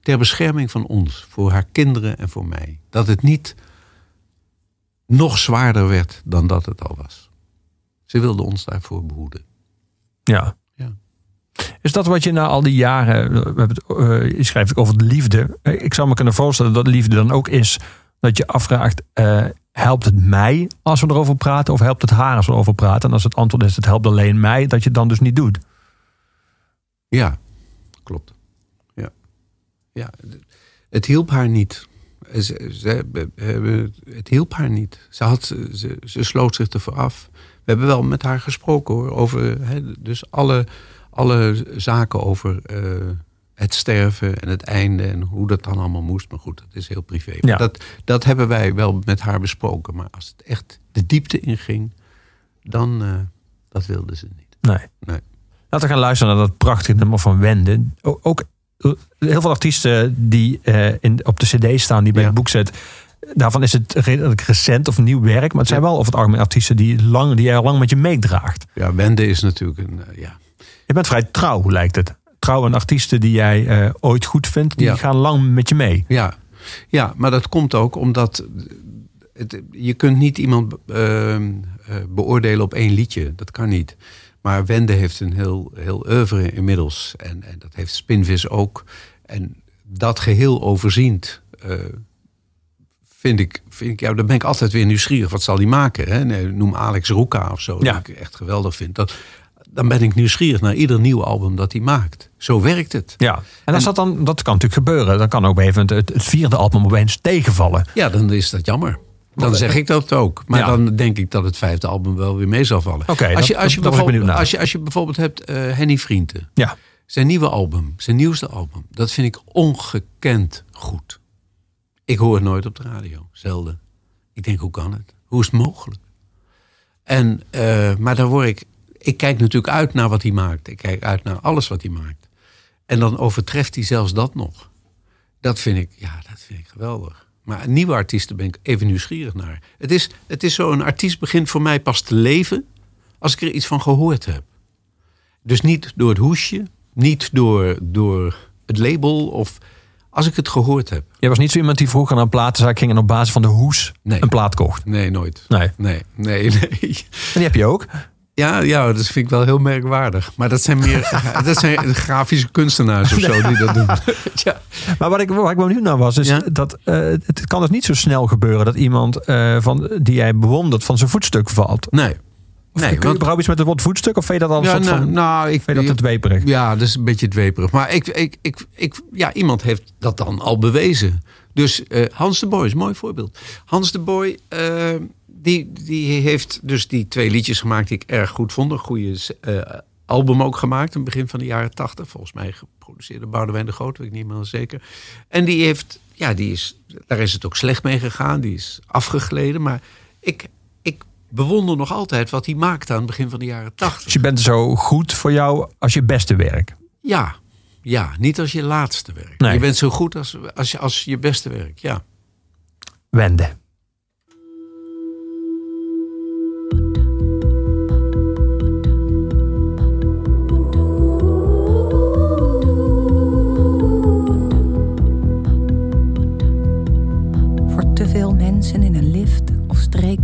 ter bescherming van ons, voor haar kinderen en voor mij. Dat het niet nog zwaarder werd dan dat het al was. Ze wilde ons daarvoor behoeden. Ja. Is dat wat je na al die jaren, we hebben eh, je schrijft over de liefde. Eh, Ik zou me kunnen voorstellen dat liefde dan ook is dat je afvraagt, eh, helpt het mij als we erover praten of helpt het haar als we erover praten? En als het antwoord is, het helpt alleen mij, dat je het dan dus niet doet. Ja, klopt. Ja. ja. Het hielp haar niet. Ze, het hielp haar niet. Ze, had, ze, sloot zich ervoor af. We hebben wel met haar gesproken hoor. Over dus alle, alle zaken over eh, het sterven en het einde en hoe dat dan allemaal moest. Maar goed, dat is heel privé. Ja. Dat, dat hebben wij wel met haar besproken. Maar als het echt de diepte inging, dan uh, dat wilde ze niet. Nee. nee. Laten we gaan luisteren naar dat prachtige nummer van Wende. Ook, ook heel veel artiesten die uh, in, op de cd staan, die bij ja. het boek zet. Daarvan is het redelijk recent of nieuw werk. Maar het zijn wel over het algemeen artiesten die, lang, die jij al lang met je meedraagt. Ja, Wende is natuurlijk een... Uh, ja. Je bent vrij trouw, lijkt het. Trouw aan artiesten die jij uh, ooit goed vindt, die Ja. gaan lang met je mee. Ja. ja, maar dat komt ook omdat... Het, je kunt niet iemand ehm, beoordelen op één liedje. Dat kan niet. Maar Wende heeft een heel, heel oeuvre inmiddels. En, en dat heeft Spinvis ook. En dat geheel overziend... Uh, vind ik, vind ik, ja, dan ben ik altijd weer nieuwsgierig. Wat zal die maken? Hè? Nee, noem Alex Roeka of zo, Ja. die ik echt geweldig vind. Dat, dan ben ik nieuwsgierig naar ieder nieuw album dat hij maakt. Zo werkt het. Ja, en als dat dan, dat kan natuurlijk gebeuren. Dan kan ook even het, het vierde album opeens tegenvallen. Ja, dan is dat jammer. Dan zeg ik dat ook. Maar Ja. dan denk ik dat het vijfde album wel weer mee zal vallen. Oké, als, je, als, je dat bijvoorbeeld- als, je, als je bijvoorbeeld hebt eh, Henny Vrienden. Ja, Zijn nieuwe album, zijn nieuwste album. Dat vind ik ongekend goed. Ik hoor het nooit op de radio. Zelden. Ik denk, hoe kan het? Hoe is het mogelijk? En, eh, maar daar word ik... Ik kijk natuurlijk uit naar wat hij maakt. Ik kijk uit naar alles wat hij maakt. En dan overtreft hij zelfs dat nog. Dat vind ik, ja, dat vind ik geweldig. Maar nieuwe artiesten ben ik even nieuwsgierig naar. Het is, het is zo, een artiest begint voor mij pas te leven... als ik er iets van gehoord heb. Dus niet door het hoesje, niet door, door het label of als ik het gehoord heb. jij was niet zo iemand die vroeger naar een platenzaak ging en op basis van de hoes Nee. een plaat kocht. Nee, nooit. Nee. Nee, nee, nee. (laughs) En die heb je ook. Ja, ja, dat vind ik wel heel merkwaardig. Maar dat zijn meer (laughs) dat zijn grafische kunstenaars of zo die dat doen. (laughs) ja. Maar wat ik, waar ik benieuwd naar was, is Ja? dat eh, het kan dus niet zo snel gebeuren dat iemand eh, van, die jij bewondert van zijn voetstuk valt. Nee. Of Nee, kun je want- überhaupt iets met het woord voetstuk? Of vind je dat al Ja, soort nou, van... nou, ik vind je dat het dweperig? Ja, dat is een beetje dweperig. Maar ik, ik, ik, ik, ja, iemand heeft dat dan al bewezen. Dus eh, Hans de Boy is een mooi voorbeeld. Hans de Boy, die, die heeft dus die twee liedjes gemaakt die ik erg goed vond. Een goede eh, album ook gemaakt, in het begin van de jaren tachtig. Volgens mij geproduceerd door Boudewijn de Groot, weet ik niet meer zeker. En die heeft, ja, die is, daar is het ook slecht mee gegaan. Die is afgegleden. Maar ik, ik bewonder nog altijd wat hij maakte aan het begin van de jaren tachtig. Dus je bent zo goed voor jou als je beste werk. Ja, ja, niet als je laatste werk. Nee. Je bent zo goed als, als, je, als je beste werk, ja. Wende.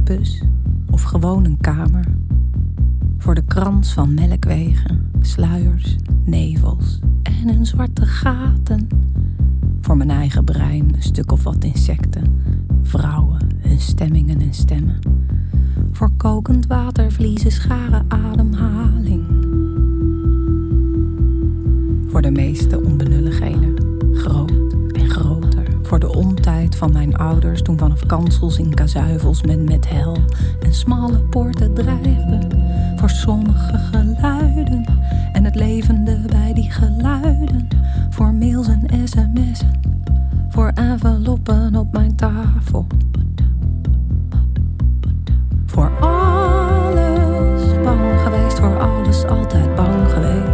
Streekbus of gewoon een kamer. Voor de krans van melkwegen, sluiers, nevels en een zwarte gaten. Voor mijn eigen brein een stuk of wat insecten, vrouwen, hun stemmingen en stemmen. Voor kokend water, vliezen, scharen, ademhaling. Voor de meeste onbenulligheden. Voor de ontijd van mijn ouders toen vanaf kansels in kazuivels men met hel en smalle poorten dreigde. Voor sommige geluiden en het levende bij die geluiden. Voor mails en sms'en, voor enveloppen op mijn tafel. Voor alles bang geweest, voor alles altijd bang geweest.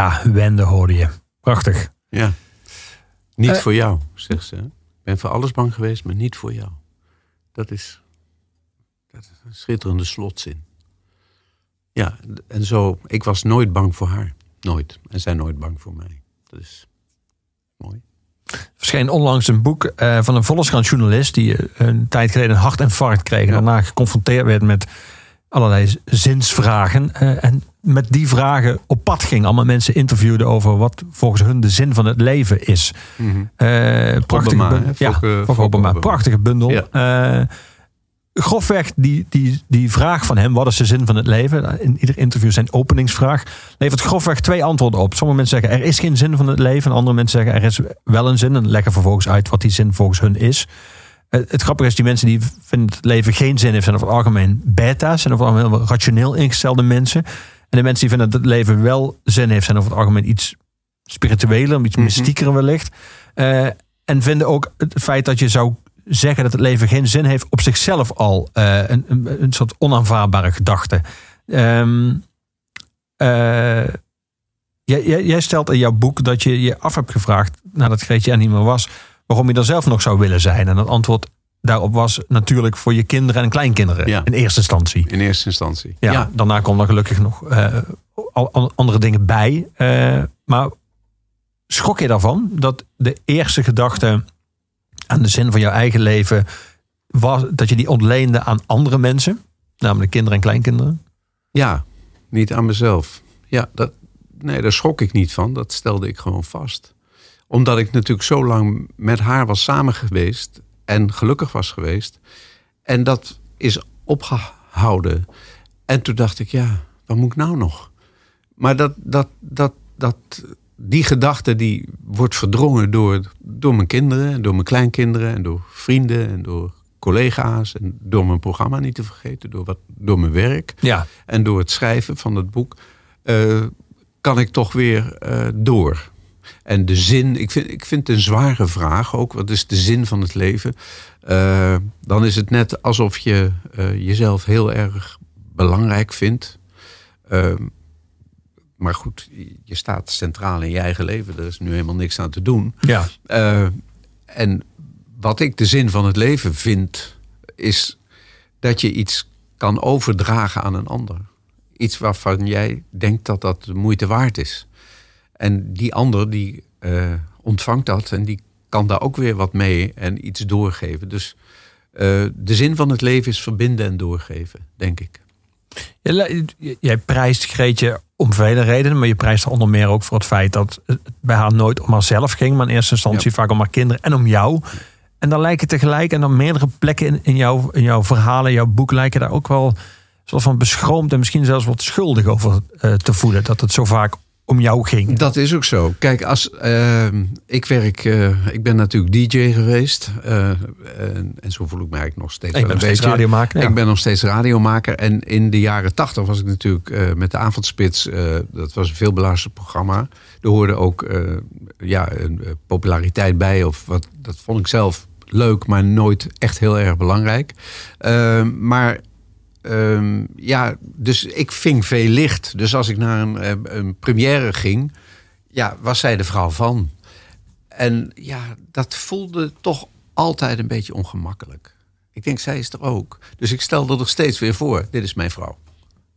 Ja, Wende hoorde je. Prachtig. Ja. Niet Eh. voor jou, zegt ze. Ik ben voor alles bang geweest, maar niet voor jou. Dat is, dat is een schitterende slotzin. Ja, en zo, ik was nooit bang voor haar. Nooit. En zij nooit bang voor mij. Dat is mooi. verscheen onlangs een boek eh, van een Volkskrant journalist die eh, een tijd geleden een hartinfarct kreeg en daarna geconfronteerd werd met allerlei zinsvragen eh, en met die vragen op pad ging. Allemaal mensen interviewden over wat volgens hun de zin van het leven is. Eh, prachtige Obama, bundel. hè? Ja, Obama. Prachtige bundel. Eh, grofweg die, die, die vraag van hem, wat is de zin van het leven? In ieder interview zijn openingsvraag levert grofweg twee antwoorden op. Sommige mensen zeggen er is geen zin van het leven. En andere mensen zeggen er is wel een zin. En leggen vervolgens uit wat die zin volgens hun is. Het grappige is, die mensen die vinden dat het leven geen zin heeft, zijn over het algemeen beta's. Zijn over het algemeen heel rationeel ingestelde mensen. En de mensen die vinden dat het leven wel zin heeft, zijn over het algemeen iets spiritueler, iets mystieker wellicht. Eh, en vinden ook het feit dat je zou zeggen dat het leven geen zin heeft op zichzelf al eh, een, een, een soort onaanvaardbare gedachte. Ehm, eh, jij, jij, jij stelt in jouw boek dat je je af hebt gevraagd, nadat Greetje er niet meer was, waarom je er zelf nog zou willen zijn. En het antwoord daarop was natuurlijk voor je kinderen en kleinkinderen in eerste instantie. In eerste instantie. Ja, daarna komen er gelukkig nog eh, andere dingen bij. Eh, maar schrok je daarvan dat de eerste gedachte aan de zin van jouw eigen leven, was dat je die ontleende aan andere mensen, namelijk kinderen en kleinkinderen? Ja, niet aan mezelf. Ja, dat, nee, daar schrok ik niet van. Dat stelde ik gewoon vast. Omdat ik natuurlijk zo lang met haar was samen geweest en gelukkig was geweest. En dat is opgehouden. En toen dacht ik, ja, wat moet ik nou nog? Maar dat, dat, dat, dat, die gedachte die wordt verdrongen door, door mijn kinderen, door mijn kleinkinderen en door vrienden en door collega's en door mijn programma niet te vergeten, door, wat, door mijn werk Ja. en door het schrijven van het boek, eh, kan ik toch weer eh, door. En de zin, ik vind, ik vind het een zware vraag ook. Wat is de zin van het leven? Eh, dan is het net alsof je eh, jezelf heel erg belangrijk vindt. Eh, maar goed, je staat centraal in je eigen leven. Er is nu helemaal niks aan te doen. Ja. Eh, en wat ik de zin van het leven vind, is dat je iets kan overdragen aan een ander. Iets waarvan jij denkt dat dat de moeite waard is. En die ander die eh, ontvangt dat en die kan daar ook weer wat mee en iets doorgeven. Dus eh, de zin van het leven is verbinden en doorgeven, denk ik. Jij- Jij prijst Greetje om vele redenen, maar je prijst haar onder meer ook voor het feit dat het bij haar nooit om haarzelf ging, maar in eerste instantie Ja. vaak om haar kinderen en om jou. En dan lijken tegelijk en dan meerdere plekken in, in, jouw, in jouw verhalen, jouw boek, lijken daar ook wel soort van beschroomd en misschien zelfs wat schuldig over eh, te voelen. Dat het zo vaak om jou ging. Dat is ook zo. Kijk, als, ehm, ik werk, eh, ik ben natuurlijk DJ geweest. eh, en, en zo voel ik me eigenlijk nog steeds Ik ben nog steeds radiomaker, ja. Ik ben nog steeds radiomaker. En in de jaren tachtig was ik natuurlijk eh, met de avondspits. dat was een veel beluisterd programma. Er hoorde ook ja, een populariteit bij. Of wat, dat vond ik zelf leuk, maar nooit echt heel erg belangrijk. Ehm, maar Ehm, ja, dus ik ving veel licht. Dus als ik naar een, eh, een première ging, ja, was zij de vrouw van. En ja, dat voelde toch altijd een beetje ongemakkelijk. Ik denk, zij is er ook. Dus ik stelde er steeds weer voor, dit is mijn vrouw.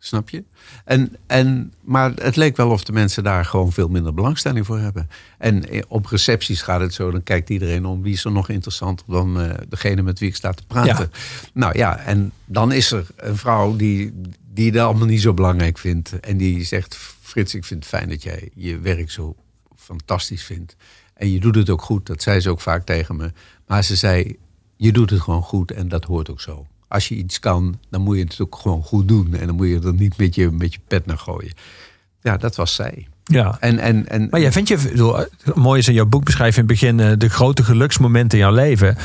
Snap je? En, en, maar het leek wel of de mensen daar gewoon veel minder belangstelling voor hebben. En eh, op recepties gaat het zo, dan kijkt iedereen om wie is er nog interessanter dan eh, degene met wie ik sta te praten. Nou ja, en dan is er een vrouw die, die dat allemaal niet zo belangrijk vindt. En die zegt, Frits, ik vind het fijn dat jij je werk zo fantastisch vindt. En je doet het ook goed, dat zei ze ook vaak tegen me. Maar ze zei, je doet het gewoon goed en dat hoort ook zo. Als je iets kan, dan moet je het ook gewoon goed doen. En dan moet je er niet met je, met je pet naar gooien. Ja, dat was zij. Ja. En, en, en, Maar jij vindt je, bedoel, mooie is in jouw boek beschrijf je in het begin eh, de grote geluksmomenten in jouw leven.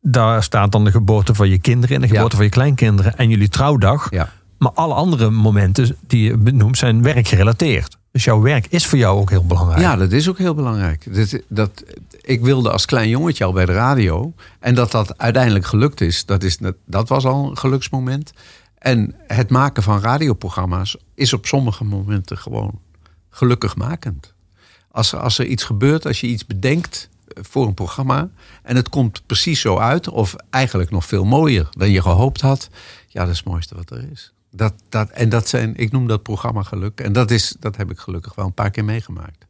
Daar staat dan de geboorte van je kinderen en de geboorte Ja. van je kleinkinderen en jullie trouwdag. Ja. Maar alle andere momenten die je benoemt zijn werkgerelateerd. Dus jouw werk is voor jou ook heel belangrijk. Ja, dat is ook heel belangrijk. Dat, dat, ik wilde als klein jongetje al bij de radio. En dat dat uiteindelijk gelukt is, dat, is, dat was al een geluksmoment. En het maken van radioprogramma's is op sommige momenten gewoon gelukkigmakend. Als als er iets gebeurt, als je iets bedenkt eh, voor een programma... en het komt precies zo uit, of eigenlijk nog veel mooier dan je gehoopt had... ja, dat is het mooiste wat er is. Dat, dat, en dat zijn, ik noem dat programma geluk. En dat, is, dat heb ik gelukkig wel een paar keer meegemaakt.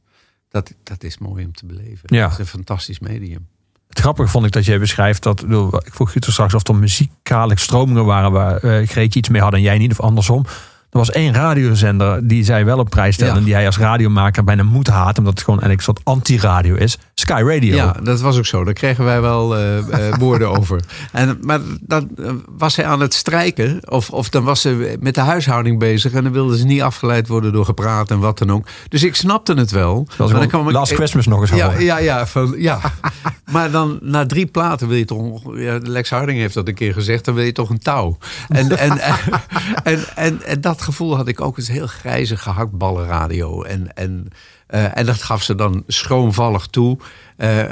Dat, dat is mooi om te beleven. Ja. Het is een fantastisch medium. Het grappige vond ik dat jij beschrijft dat. Ik vroeg je toen straks of er muzikale stromingen waren waar eh Greetje iets mee had en jij niet, of andersom. Er was één radiozender die zij wel op prijs stelde. Ja. En die hij als radiomaker bijna moet haten. Omdat het gewoon eigenlijk een soort anti-radio is. Sky Radio. Ja, dat was ook zo. Daar kregen wij wel eh, eh, woorden (laughs) over. En, maar dan eh, was hij aan het strijken. Of, of dan was ze met de huishouding bezig. En dan wilden ze niet afgeleid worden door gepraat en wat dan ook. Dus ik snapte het wel. Maar dan kwam ik- Last Christmas nog eens Ja, horen. ja, ja, van, ja. (laughs) maar dan na drie platen wil je toch... Ja, Lex Harding heeft dat een keer gezegd. Dan wil je toch een touw. En, (laughs) en, en, en, en, en dat gevoel had ik ook. Het is heel grijze gehaktballenradio. En, en, en dat gaf ze dan schroomvallig toe. Eh, eh,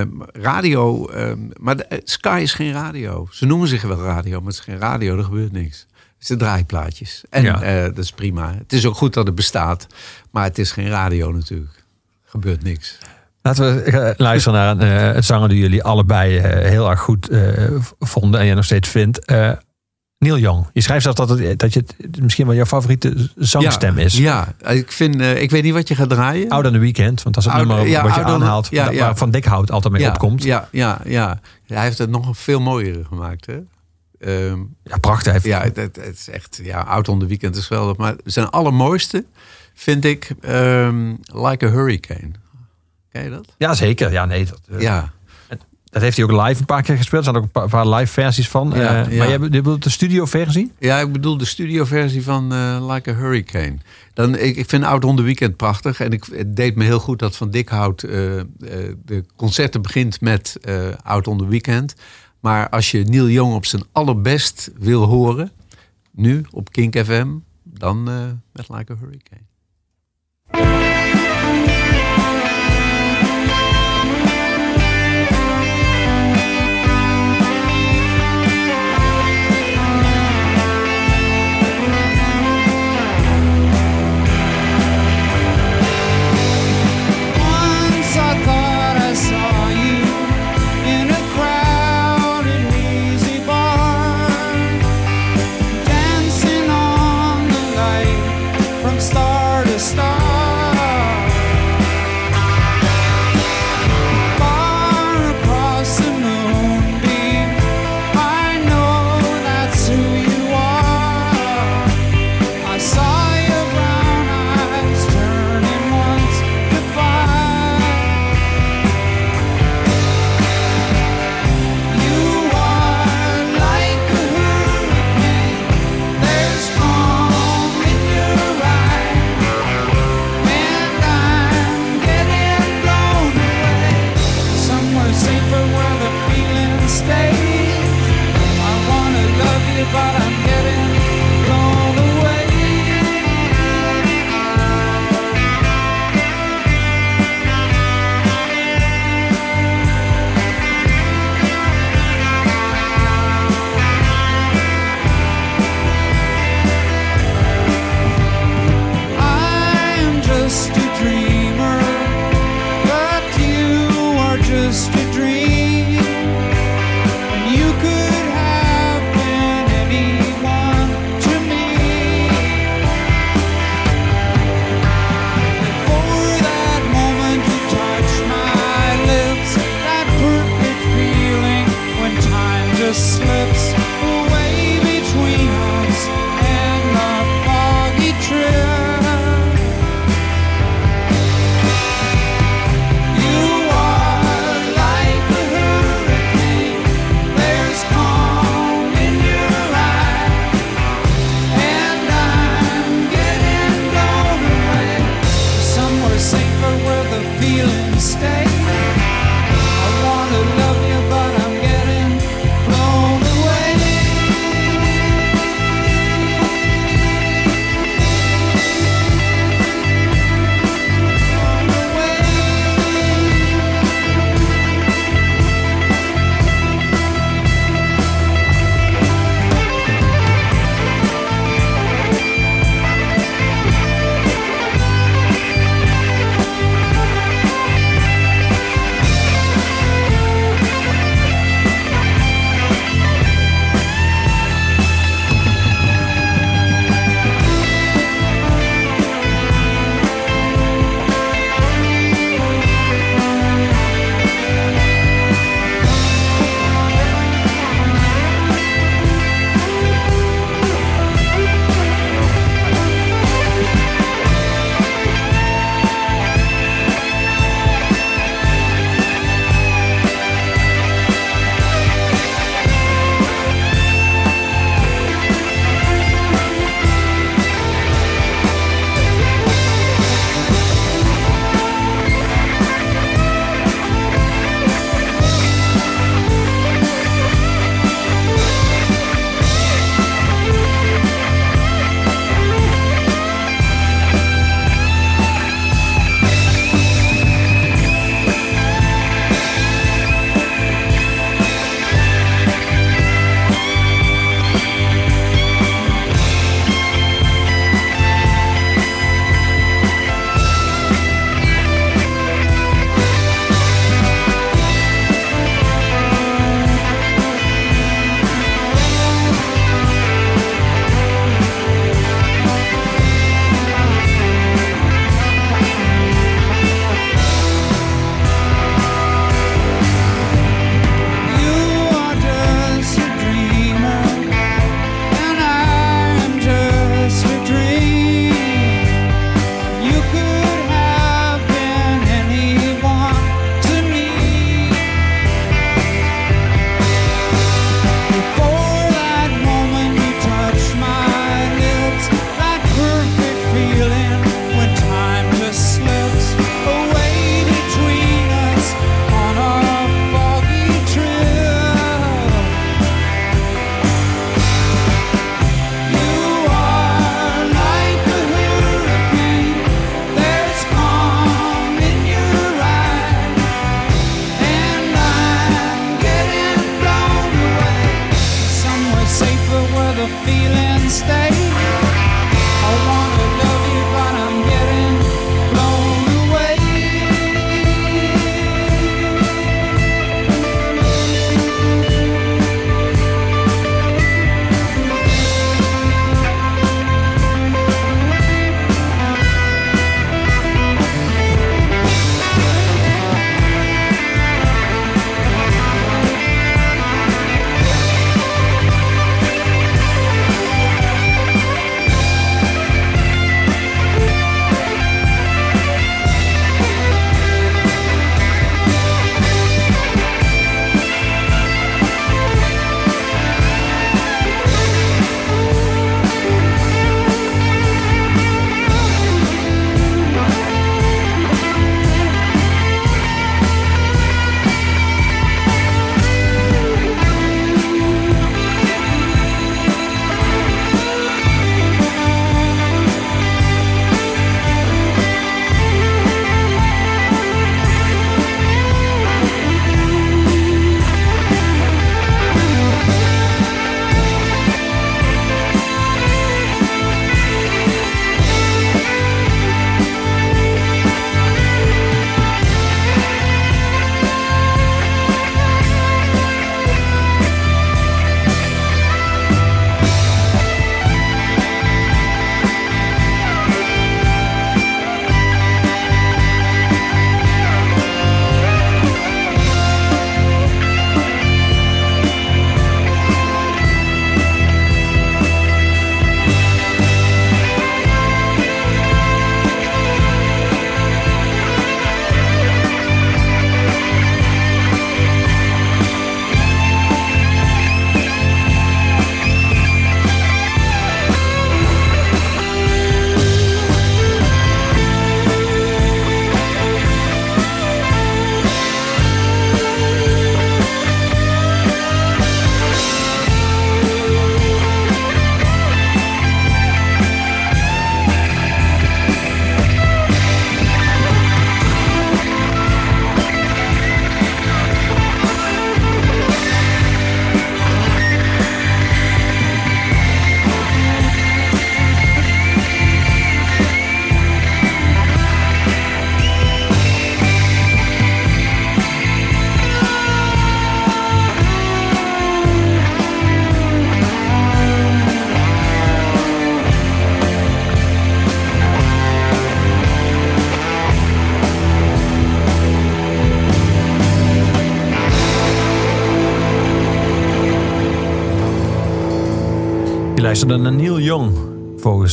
eh, radio, eh, maar de- eh, Sky is geen radio. Ze noemen zich wel radio, maar het is geen radio, er gebeurt niks. Het zijn draaiplaatjes. En Ja. eh, dat is prima. Het is ook goed dat het bestaat, maar het is geen radio natuurlijk. Gebeurt niks. Laten we eh, luisteren naar een eh, zanger die jullie allebei eh, heel erg goed eh, vonden. En jij nog steeds vindt. Eh, Neil Young. Je schrijft zelfs dat, het, dat je het misschien wel jouw favoriete zangstem ja, is. Ja, ik vind, uh, ik weet niet wat je gaat draaien. Out on the Weekend, want dat is het nummer ja, wat je aanhaalt. ja, dat- ja. Waar Van Dikhout altijd mee ja, opkomt. Ja, Ja, ja, ja. Hij heeft het nog veel mooier gemaakt. Hè? Ehm, prachtig. Hij heeft- ja, het, is echt, ja, Out on the Weekend is geweldig. Maar zijn allermooiste vind ik ehm, Like a Hurricane. Ken je dat? ja, zeker. Ja, nee, dat, eh, Ja. Dat heeft hij ook live een paar keer gespeeld. Er zijn ook een paar, live versies van. Ja, Eh, ja. Maar jij je bedoelt de studio versie? Ja, ik bedoel de studioversie van eh, Like a Hurricane. Dan, ik, ik vind Out on the Weekend prachtig. En ik, het deed me heel goed dat Van Dikhout eh, eh, de concerten begint met Out on the Weekend. Maar als je Neil Young op zijn allerbest wil horen, nu op Kink FM, dan met Like a Hurricane.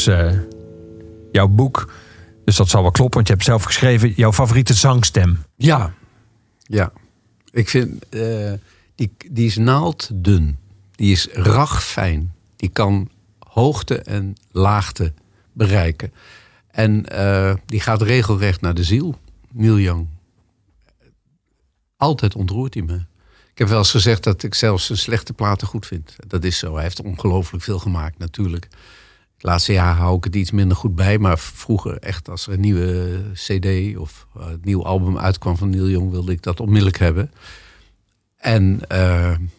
Volgens eh, jouw boek. Dus dat zal wel kloppen, want je hebt zelf geschreven jouw favoriete zangstem. Ja, ja. Ik vind, eh, die, die is naalddun. Die is ragfijn. Die kan hoogte en laagte bereiken. En eh, die gaat regelrecht naar de ziel, Neil Young. Altijd ontroert hij me. Ik heb wel eens gezegd dat ik zelfs zijn slechte platen goed vind. Dat is zo. Hij heeft ongelooflijk veel gemaakt, natuurlijk. Het laatste jaar hou ik het iets minder goed bij. Maar vroeger, echt, als er een nieuwe CD of een nieuw album uitkwam van Neil Young, wilde ik dat onmiddellijk hebben. En, uh,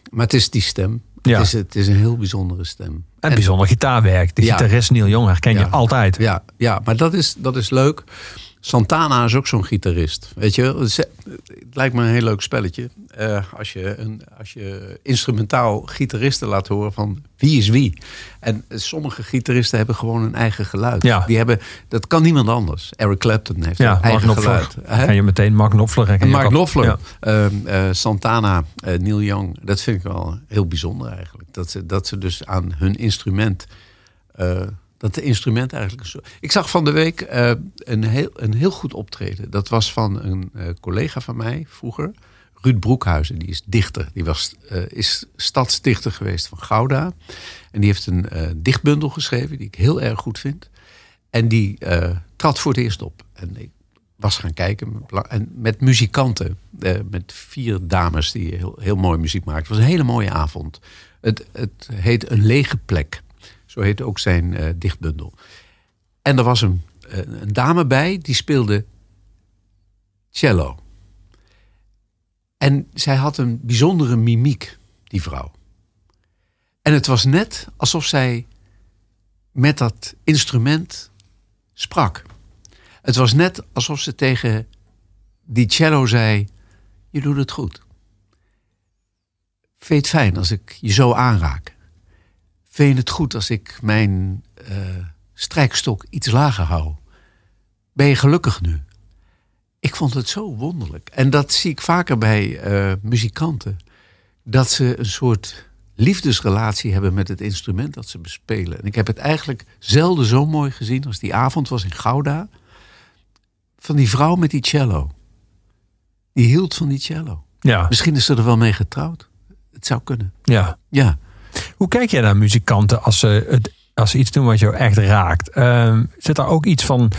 maar het is die stem. Ja. Het, is, het is een heel bijzondere stem. En bijzonder gitaarwerk. De Ja. gitarist Neil Young herken je altijd. Ja, ja maar dat is, dat is leuk. Santana is ook zo'n gitarist. Weet je, wel? het lijkt me een heel leuk spelletje. Eh, als, je een, als je instrumentaal gitaristen laat horen van wie is wie. En sommige gitaristen hebben gewoon een eigen geluid. Ja. Die hebben, dat kan niemand anders. Eric Clapton heeft Ja, een eigen geluid. Ken je meteen Mark Knopfler. herken je Mark. Knopfler, Ja. ehm, eh, Santana, eh, Neil Young. Dat vind ik wel heel bijzonder eigenlijk. Dat ze, dat ze dus aan hun instrument... dat de instrument eigenlijk... Zo... Ik zag van de week eh, een, heel, een heel goed optreden. Dat was van een eh, collega van mij vroeger. Ruud Broekhuizen, die is dichter. Die was, eh, is stadsdichter geweest van Gouda. En die heeft een dichtbundel geschreven die ik heel erg goed vind. En die trad voor het eerst op. En ik was gaan kijken. En met muzikanten. met vier dames die heel, heel mooi muziek maakten. Het was een hele mooie avond. Het, het heet Een lege plek. Zo heet ook zijn eh, dichtbundel. En er was een, eh, een dame bij die speelde cello. En zij had een bijzondere mimiek, die vrouw. En het was net alsof zij met dat instrument sprak. Het was net alsof ze tegen die cello zei: Je doet het goed. Vind fijn als ik je zo aanraak? Vind je het goed als ik mijn eh, strijkstok iets lager hou? Ben je gelukkig nu? Ik vond het zo wonderlijk. En dat zie ik vaker bij eh, muzikanten. Dat ze een soort liefdesrelatie hebben met het instrument dat ze bespelen. En ik heb het eigenlijk zelden zo mooi gezien als die avond was in Gouda. Van die vrouw met die cello. Die hield van die cello. Ja. Misschien is ze er wel mee getrouwd. Het zou kunnen. ja. Ja. Hoe kijk jij naar muzikanten als ze, het, als ze iets doen wat jou echt raakt? Ehm, zit daar ook iets van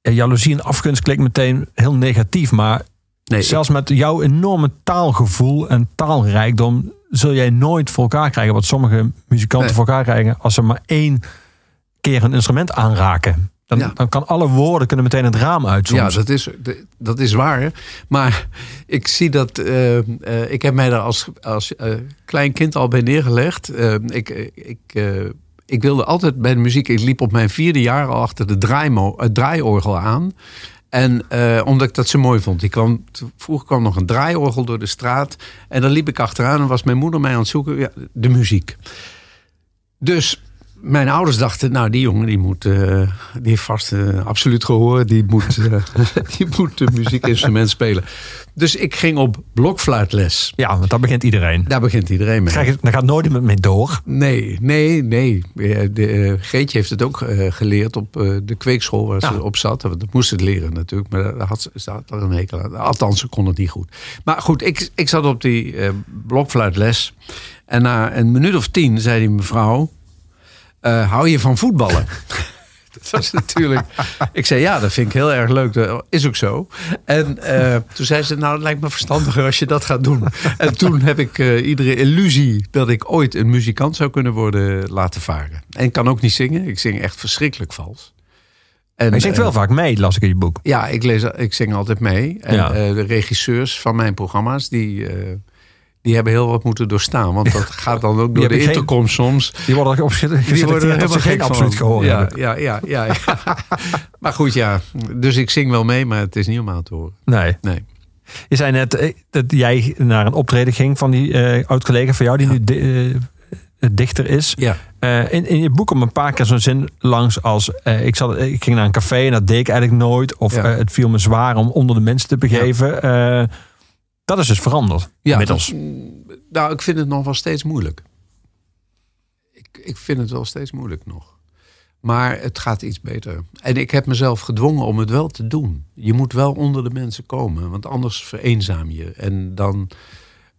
ja, jaloezie en afgunst klinkt meteen heel negatief, maar Nee, zelfs met jouw enorme taalgevoel en taalrijkdom zul jij nooit voor elkaar krijgen wat sommige muzikanten Nee. voor elkaar krijgen als ze maar één keer een instrument aanraken. Dan, Ja. dan kan alle woorden kunnen meteen het raam uit soms. Ja, dat is, dat is waar. Maar ik zie dat. eh, eh, ik heb mij daar als, als eh, klein kind al bij neergelegd. Ik, ik, ik wilde altijd bij de muziek. Ik liep op mijn vierde jaar al achter de draaimo, het draaiorgel aan. En omdat ik dat zo mooi vond. Kwam, vroeger kwam nog een draaiorgel door de straat. En dan liep ik achteraan en was mijn moeder mij aan het zoeken. Ja, de muziek. Dus mijn ouders dachten, nou die jongen die moet, eh, die heeft vast eh, absoluut gehoor, die moet, eh, (laughs) die moet een muziekinstrument spelen. Dus ik ging op blokfluitles. Ja, want daar begint iedereen. Daar begint iedereen mee. Krijg je, daar gaat nooit iemand mee door. Nee, nee, nee. De, Geetje heeft het ook geleerd op de kweekschool waar Ja. ze op zat. Dat moest het leren natuurlijk, maar daar had ze, er een hekel aan. Althans, ze kon het niet goed. Maar goed, ik, ik zat op die blokfluitles. En na een minuut of tien zei die mevrouw... eh, hou je van voetballen? (laughs) dat was natuurlijk... Ik zei, ja, dat vind ik heel erg leuk. Dat is ook zo. En eh, toen zei ze, nou, het lijkt me verstandiger als je dat gaat doen. En toen heb ik eh, iedere illusie dat ik ooit een muzikant zou kunnen worden laten varen. En ik kan ook niet zingen. Ik zing echt verschrikkelijk vals. En, Maar je zingt wel vaak mee, las ik in je boek. ja, ik, lees, ik zing altijd mee. En Ja. de regisseurs van mijn programma's, die, die hebben heel wat moeten doorstaan. Want dat gaat dan ook door de geen- intercom soms. Die worden op Die worden er helemaal geen gek absoluut gehoor ja, ja, ja, ja, ja. (laughs) maar goed, ja. Dus ik zing wel mee, maar het is niet om aan te horen. Nee. Nee. Je zei net eh, dat jij naar een optreden ging van die eh oud-collega van jou, die nu di- eh, dichter is. Ja. In, in je boek komt een paar keer zo'n zin langs als... ik, zat, ik ging naar een café en dat deed ik eigenlijk nooit. Of Ja. het viel me zwaar om onder de mensen te begeven. Dat is dus veranderd Ja, inmiddels. dat- nou, ik vind het nog wel steeds moeilijk. Ik, ik, vind het wel steeds moeilijk nog. Maar het gaat iets beter. En ik heb mezelf gedwongen om het wel te doen. Je moet wel onder de mensen komen, want anders vereenzaam je. En dan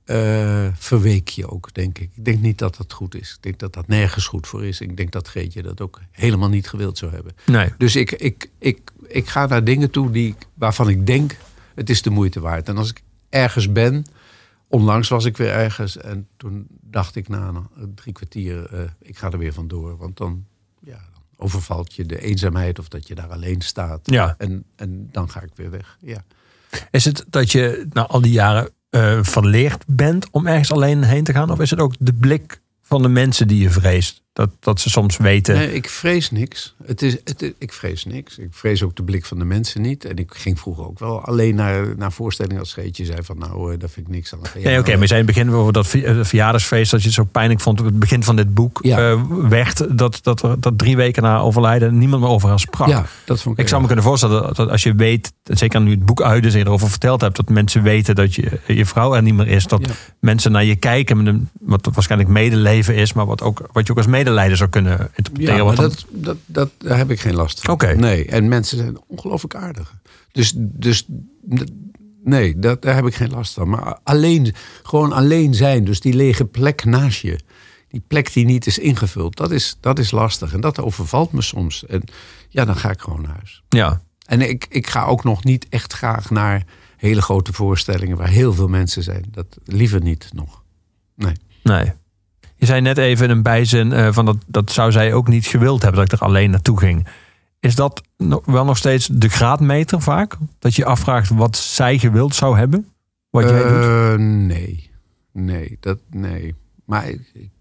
eh, verweek je ook, denk ik. Ik denk niet dat dat goed is. Ik denk dat dat nergens goed voor is. Ik denk dat Geetje dat ook helemaal niet gewild zou hebben. Nee. Dus ik, ik, ik, ik ga naar dingen toe die, waarvan ik denk, het is de moeite waard. En als ik ergens ben, onlangs was ik weer ergens... en toen dacht ik na een drie kwartier, eh, ik ga er weer vandoor. Want dan, ja, dan overvalt je de eenzaamheid of dat je daar alleen staat. Ja. En, en dan ga ik weer weg, ja. Is het dat je na al die jaren eh, verleerd bent om ergens alleen heen te gaan? Of is het ook de blik van de mensen die je vreest? Dat, dat ze soms weten. Nee, ik vrees niks. Het is, het, ik vrees niks. Ik vrees ook de blik van de mensen niet. En ik ging vroeger ook wel alleen naar, naar voorstellingen als Scheetje zei van nou, eh, daar vind ik niks aan. Nee, oké, maar zei in het begin over dat eh, verjaardagsfeest dat je het zo pijnlijk vond op het begin van dit boek Ja. eh, werd dat, dat, dat drie weken na overlijden niemand meer over haar sprak. Ja, dat vond ik. Ik zou me kunnen voorstellen dat, dat als je weet, zeker nu het boek uit is en je erover verteld hebt, dat mensen weten dat je, je vrouw er niet meer is. Dat Ja. mensen naar je kijken, met een, wat waarschijnlijk medeleven is, maar wat, ook, wat je ook als medelijden zou kunnen interpreteren. Ja, dat, dat, dat, daar heb ik geen last van. Oké. Nee, en mensen zijn ongelooflijk aardig. Dus, dus nee, dat, daar heb ik geen last van. Maar alleen, gewoon alleen zijn, dus die lege plek naast je. Die plek die niet is ingevuld, dat is, dat is lastig. En dat overvalt me soms. En ja, dan ga ik gewoon naar huis. ja. En ik, ik ga ook nog niet echt graag naar hele grote voorstellingen waar heel veel mensen zijn. Dat liever niet nog. Nee. Nee. Je zei net even in een bijzin eh, van dat, dat zou zij ook niet gewild hebben dat ik er alleen naartoe ging. Is dat wel nog steeds de graadmeter vaak? Dat je afvraagt wat zij gewild zou hebben? Wat jij doet? Eh, Nee, nee, dat, nee. Maar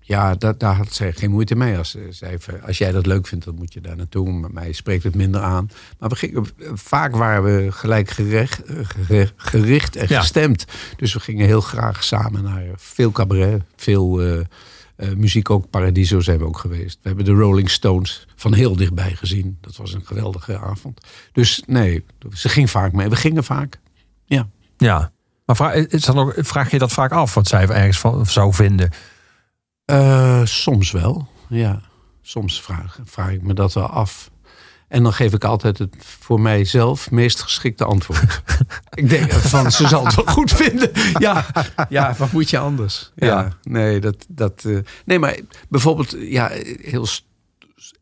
ja, dat, daar had zij geen moeite mee. Als, zei, van, als jij dat leuk vindt, dan moet je daar naartoe. Maar mij spreekt het minder aan. Maar we gingen, vaak waren we gelijk gerecht, eh, gere- gericht en Ja. gestemd. Dus we gingen heel graag samen naar veel cabaret, veel eh, eh, muziek ook. Paradiso zijn we ook geweest. We hebben de Rolling Stones van heel dichtbij gezien. Dat was een geweldige avond. Dus nee, ze ging vaak mee. We gingen vaak. Ja. Ja. Maar vraag, is ook, vraag je dat vaak af wat zij ergens van zou vinden? Eh, soms wel, ja. Soms vraag, vraag ik me dat wel af. En dan geef ik altijd het voor mijzelf meest geschikte antwoord. (laughs) ik denk van, ze zal het wel (laughs) goed vinden. Ja, ja wat moet je anders? Ja, Ja. nee, dat, dat, eh, nee, maar bijvoorbeeld, ja, heel...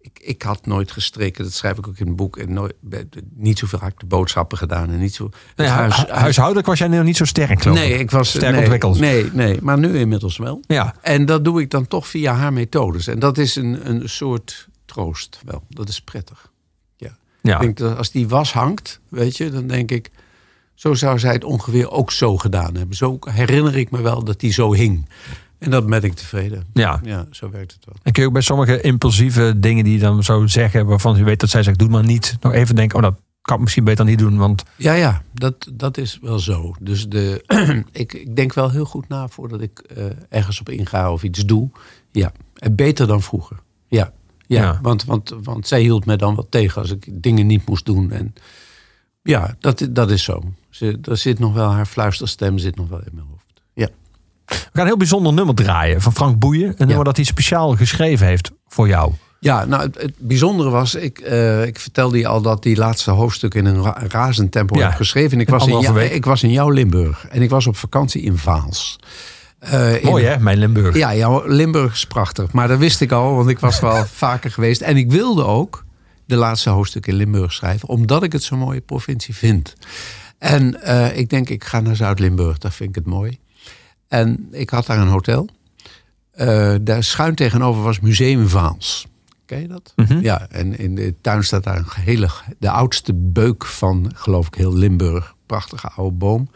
Ik, ik had nooit gestreken, dat schrijf ik ook in het boek. En nooit, niet zoveel had ik de boodschappen gedaan. En niet zo, Nee, huis- hu- huishoudelijk was jij nog niet zo sterk, Nee, ik was Sterk nee, ontwikkeld. Nee, nee, maar nu inmiddels wel. Ja, En dat doe ik dan toch via haar methodes. En dat is een, een soort troost wel. Dat is prettig. Ja. Ik denk dat als die was hangt, weet je, dan denk ik... zo zou zij het ongeveer ook zo gedaan hebben. Zo herinner ik me wel dat die zo hing. En dan ben ik tevreden. ja. Ja, zo werkt het wel. En kun je ook bij sommige impulsieve dingen die je dan zo zeggen, waarvan je weet dat zij zegt, doe maar niet, nog even denken, oh dat kan ik misschien beter niet doen, want Ja, ja, dat, dat is wel zo. Dus de, (clears throat) ik, ik denk wel heel goed na voordat ik eh, ergens op inga of iets doe. Ja, en beter dan vroeger. Ja, ja, Ja. Want, want, want zij hield me dan wat tegen als ik dingen niet moest doen. En ja, dat, dat is zo. Ze, er zit nog wel, haar fluisterstem zit nog wel in mijn hoofd. Ja. we gaan een heel bijzonder nummer draaien van Frank Boeien, een nummer dat hij speciaal geschreven heeft voor jou. Ja, nou het, het bijzondere was, ik, eh, ik vertelde je al dat die laatste hoofdstuk in een ra razend tempo Ja, heb geschreven. En ik in was, in, ik was in jouw Limburg en ik was op vakantie in Vaals. Eh, in- Mooi hè, mijn Limburg. Ja, Limburg is prachtig. Maar dat wist ik al, want ik was er al (laughs) vaker geweest. En ik wilde ook de laatste hoofdstuk in Limburg schrijven, omdat ik het zo'n mooie provincie vind. En eh, ik denk, ik ga naar Zuid-Limburg, daar vind ik het mooi. En ik had daar een hotel. Eh, daar schuin tegenover was Museum Vaals. Ken je dat? Mhm. Ja, en in de tuin staat daar een hele, de oudste beuk van, geloof ik, heel Limburg. Prachtige oude boom.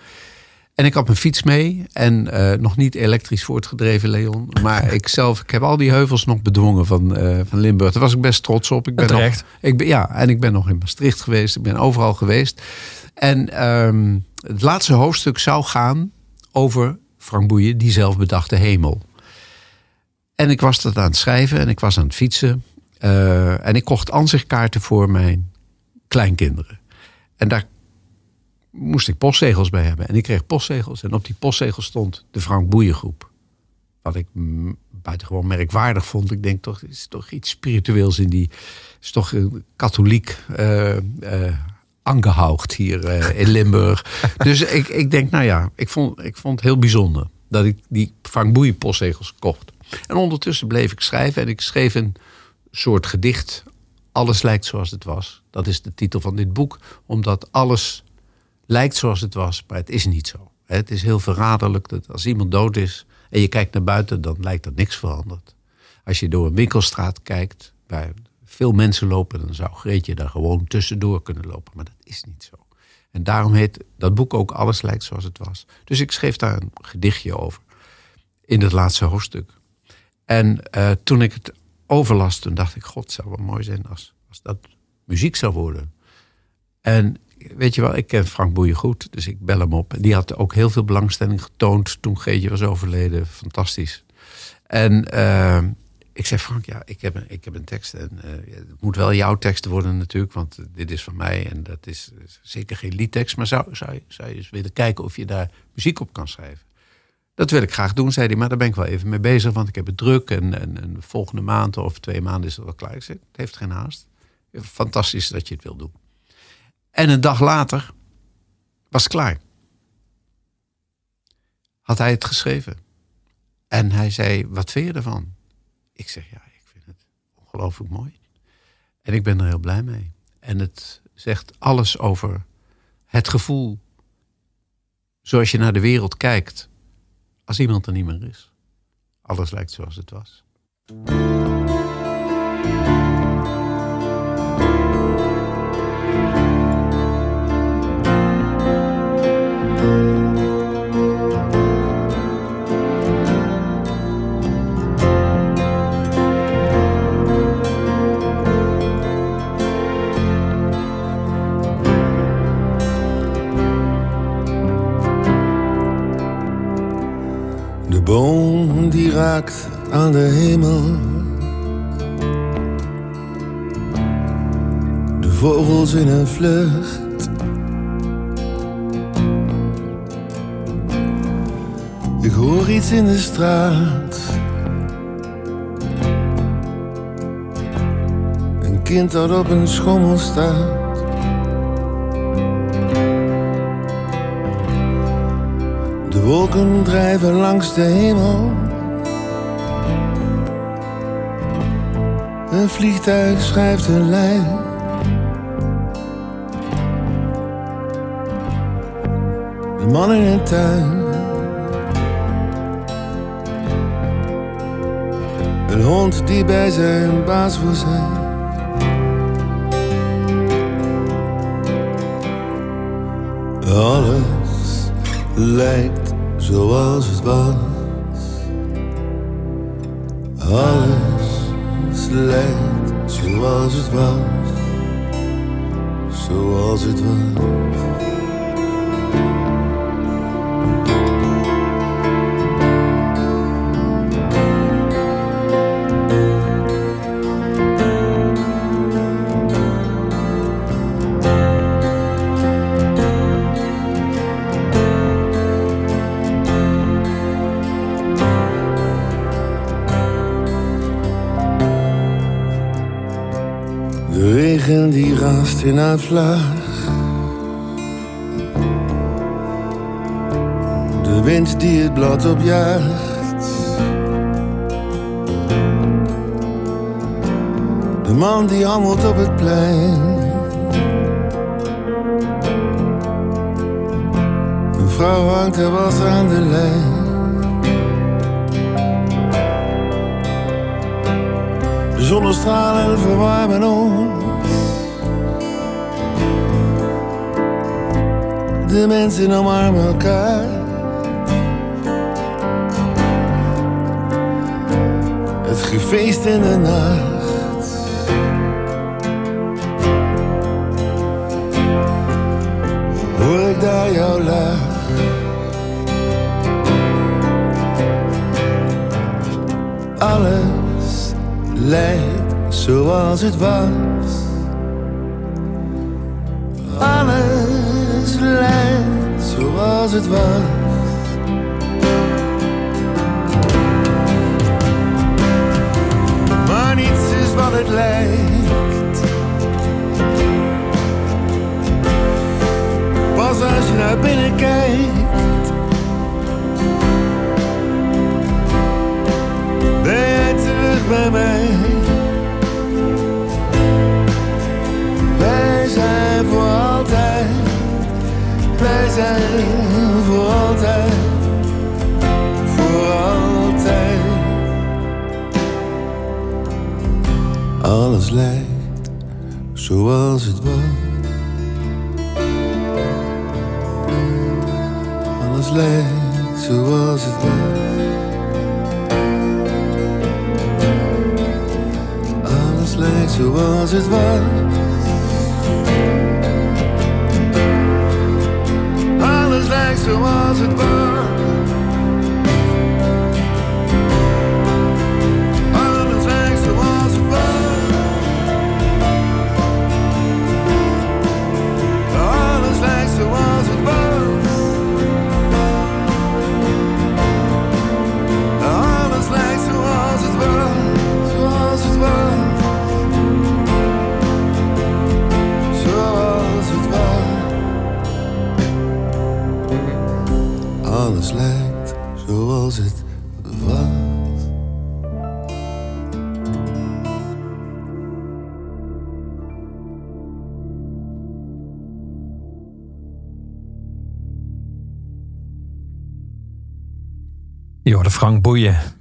En ik had mijn fiets mee. En eh, nog niet elektrisch voortgedreven, Leon. Maar (laughs) ik zelf, ik heb al die heuvels nog bedwongen van, eh, van Limburg. Daar was ik best trots op. Ik ben. Nog, ik ben, ja, en ik ben nog in Maastricht geweest. Ik ben overal geweest. En ehm, het laatste hoofdstuk zou gaan over Frank Boeien, die zelf bedachte hemel. En ik was dat aan het schrijven en ik was aan het fietsen. Eh, en ik kocht aanzichtkaarten voor mijn kleinkinderen. En daar moest ik postzegels bij hebben. En ik kreeg postzegels. En op die postzegels stond de Frank Boeien groep. Wat ik buitengewoon merkwaardig vond. Ik denk toch, is toch iets spiritueels in die. is toch een katholiek angehaucht hier eh, in Limburg. (laughs) dus ik, ik denk, nou ja, ik vond, ik vond het heel bijzonder dat ik die Frank Boeien postzegels kocht. En ondertussen bleef ik schrijven en ik schreef een soort gedicht. Alles lijkt zoals het was. Dat is de titel van dit boek, omdat alles lijkt zoals het was, maar het is niet zo. Het is heel verraderlijk dat als iemand dood is en je kijkt naar buiten, dan lijkt er niks veranderd. Als je door een winkelstraat kijkt, waar veel mensen lopen, dan zou Greetje daar gewoon tussendoor kunnen lopen. Maar dat is niet zo. En daarom heet dat boek ook Alles lijkt zoals het was. Dus ik schreef daar een gedichtje over. In het laatste hoofdstuk. En uh, toen ik het overlas, toen dacht ik... God, zou wel mooi zijn als, als dat muziek zou worden. En weet je wel, ik ken Frank Boeien goed. Dus ik bel hem op. Die had ook heel veel belangstelling getoond toen Geetje was overleden. Fantastisch. En uh, ik zei, Frank, ja, ik heb een, ik heb een tekst. En uh, het moet wel jouw tekst worden natuurlijk, want dit is van mij. En dat is zeker geen liedtekst. Maar zou, zou, zou je eens willen kijken of je daar muziek op kan schrijven? Dat wil ik graag doen, zei hij. Maar daar ben ik wel even mee bezig, want ik heb het druk. En, en, en volgende maand of twee maanden is het wel klaar. Het heeft geen haast. Fantastisch dat je het wil doen. En een dag later was het klaar. Had hij het geschreven. En hij zei, wat vind je ervan? Ik zeg, ja, ik vind het ongelooflijk mooi. En ik ben er heel blij mee. En het zegt alles over het gevoel zoals je naar de wereld kijkt als iemand er niet meer is. Alles lijkt zoals het was. Aan de hemel. De vogels in een vlucht. Ik hoor iets in de straat. Een kind dat op een schommel staat. De wolken drijven langs de hemel. Een vliegtuig schrijft een lijn. De man in een tuin. Hond die bij zijn baas wil zijn. Alles lijkt zoals het was. Alles lijkt zoals het was. Zoals het was. De wind die het blad opjaagt. De man die handelt op het plein. Een vrouw hangt er was aan de lijn. De zonnestralen verwarmen ons. De mensen omarmen elkaar. Het gefeest in de nacht. Hoor ik daar jouw lach? Alles lijkt zoals het was. als het was. Maar niets is wat het lijkt. Pas als je naar binnen kijkt. Ben je terug bij mij? zijn voor altijd, voor altijd. Alles lijkt zoals het was. Alles lijkt zoals het was. Alles lijkt zoals het was. Alles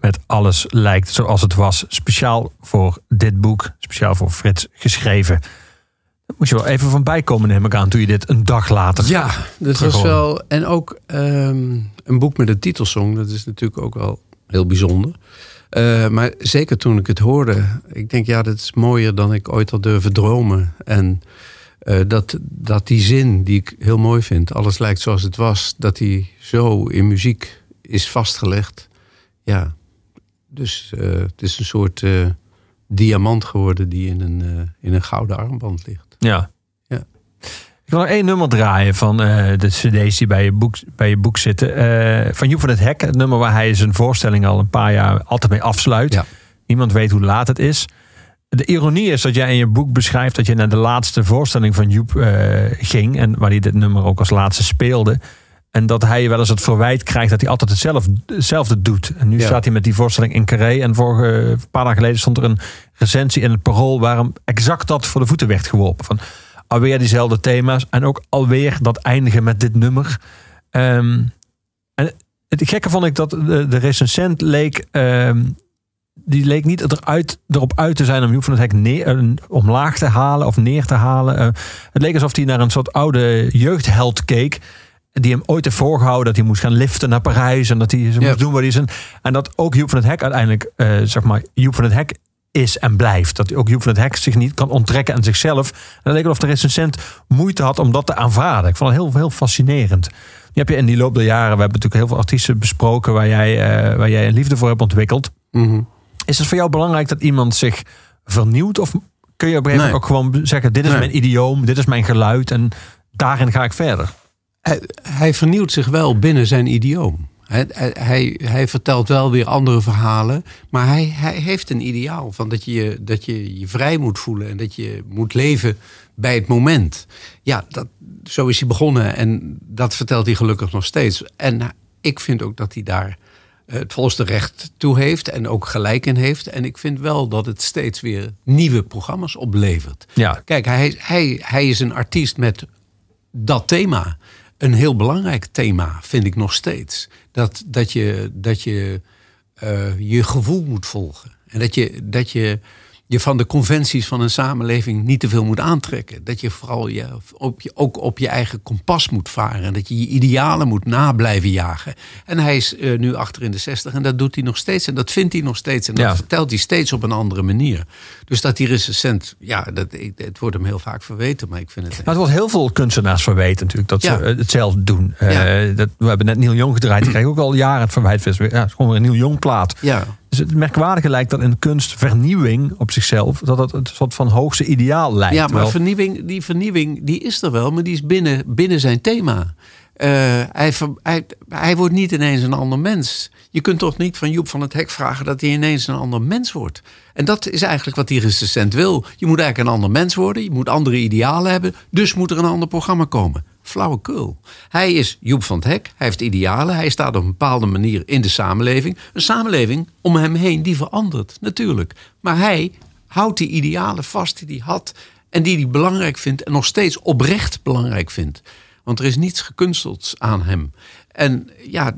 met Alles lijkt zoals het was. Speciaal voor dit boek, speciaal voor Frits geschreven. Daar moest je wel even van bijkomen, neem ik aan, toen je dit een dag later. Ja, dat was wel. En ook ehm, een boek met een titelsong, dat is natuurlijk ook wel heel bijzonder. Eh, maar zeker toen ik het hoorde, ik denk ja, dat is mooier dan ik ooit had durven dromen. En eh, dat, dat die zin, die ik heel mooi vind, alles lijkt zoals het was, dat die zo in muziek is vastgelegd. Ja, dus eh, het is een soort eh, diamant geworden die in een, eh, in een gouden armband ligt. Ja. Ja. Ik wil nog één nummer draaien van de cd's die bij je boek, bij je boek zitten. Van Joep van het Hek, het nummer waar hij zijn voorstelling al een paar jaar altijd mee afsluit. Ja. Niemand weet hoe laat het is. De ironie is dat jij in je boek beschrijft dat je naar de laatste voorstelling van Joep ging. En waar hij dit nummer ook als laatste speelde. En dat hij wel eens het verwijt krijgt dat hij altijd hetzelfde, hetzelfde doet. En nu Ja. staat hij met die voorstelling in Carré. En vorige een paar dagen geleden stond er een recensie in het Parool... waar hem exact dat voor de voeten werd geworpen. Van alweer diezelfde thema's. En ook alweer dat eindigen met dit nummer. Ehm, en het gekke vond ik dat de, de recensent leek... ehm, die leek niet eruit, erop uit te zijn om Joep van het Hek neer, eh, omlaag te halen of neer te halen. Eh, het leek alsof hij naar een soort oude jeugdheld keek. Die hem ooit heeft voorgehouden dat hij moest gaan liften naar Parijs. En dat hij ze moest doen waar hij zijn. En dat ook Joep van het Hek uiteindelijk, eh, zeg maar, Joep van het Hek is en blijft. Dat ook Joep van het Hek zich niet kan onttrekken aan zichzelf. En het leek alsof de recensent moeite had om dat te aanvaarden. Ik vond het heel, heel fascinerend. Die heb je in die loop der jaren, we hebben natuurlijk heel veel artiesten besproken waar jij, eh, waar jij een liefde voor hebt ontwikkeld. Mhm. Is het voor jou belangrijk dat iemand zich vernieuwt? Of kun je op een gegeven moment ook gewoon zeggen: dit is Nee. mijn idioom, dit is mijn geluid en daarin ga ik verder? Hij, hij vernieuwt zich wel binnen zijn idioom. Hij, hij, hij, vertelt wel weer andere verhalen. Maar hij, hij heeft een ideaal van dat je, dat je je vrij moet voelen. En dat je moet leven bij het moment. Ja, dat, zo is hij begonnen. En dat vertelt hij gelukkig nog steeds. En ik vind ook dat hij daar eh, het volste recht toe heeft. En ook gelijk in heeft. En ik vind wel dat het steeds weer nieuwe programma's oplevert. Ja, Kijk, hij, hij, hij is een artiest met dat thema. Een heel belangrijk thema, vind ik nog steeds. Dat, dat je dat je, eh, je gevoel moet volgen. En dat je, dat je je van de conventies van een samenleving niet te veel moet aantrekken. Dat je vooral je, op je, ook op je eigen kompas moet varen. En dat je je idealen moet na blijven jagen. En hij is eh, nu achter in de zestig en dat doet hij nog steeds. En dat vindt hij nog steeds. En dat Ja. vertelt hij steeds op een andere manier. Dus dat die recensent, ja, dat, het wordt hem heel vaak verweten. Maar ik vind het... Nou, het wordt heel veel kunstenaars verweten natuurlijk dat Ja. ze hetzelfde doen. Ja. Eh, dat, we hebben net Neil Young gedraaid. Die (clears throat) kreeg ook al jaren het verwijt. Ja, het is gewoon weer een Neil Young plaat. Ja, Dus het merkwaardige lijkt dat in kunst vernieuwing op zichzelf... dat het een soort van hoogste ideaal lijkt. ja maar vernieuwing, die vernieuwing die is er wel, maar die is binnen, binnen zijn thema. Eh, hij, ver- hij, hij wordt niet ineens een ander mens. Je kunt toch niet van Joep van het Hek vragen dat hij ineens een ander mens wordt. En dat is eigenlijk wat die recensent wil. Je moet eigenlijk een ander mens worden, je moet andere idealen hebben, dus moet er een ander programma komen. Flauwekul. Hij is Joep van het Hek, hij heeft idealen, hij staat op een bepaalde manier in de samenleving. Een samenleving om hem heen die verandert, natuurlijk. Maar hij houdt die idealen vast die hij had en die hij belangrijk vindt en nog steeds oprecht belangrijk vindt. Want er is niets gekunsteld aan hem. En ja,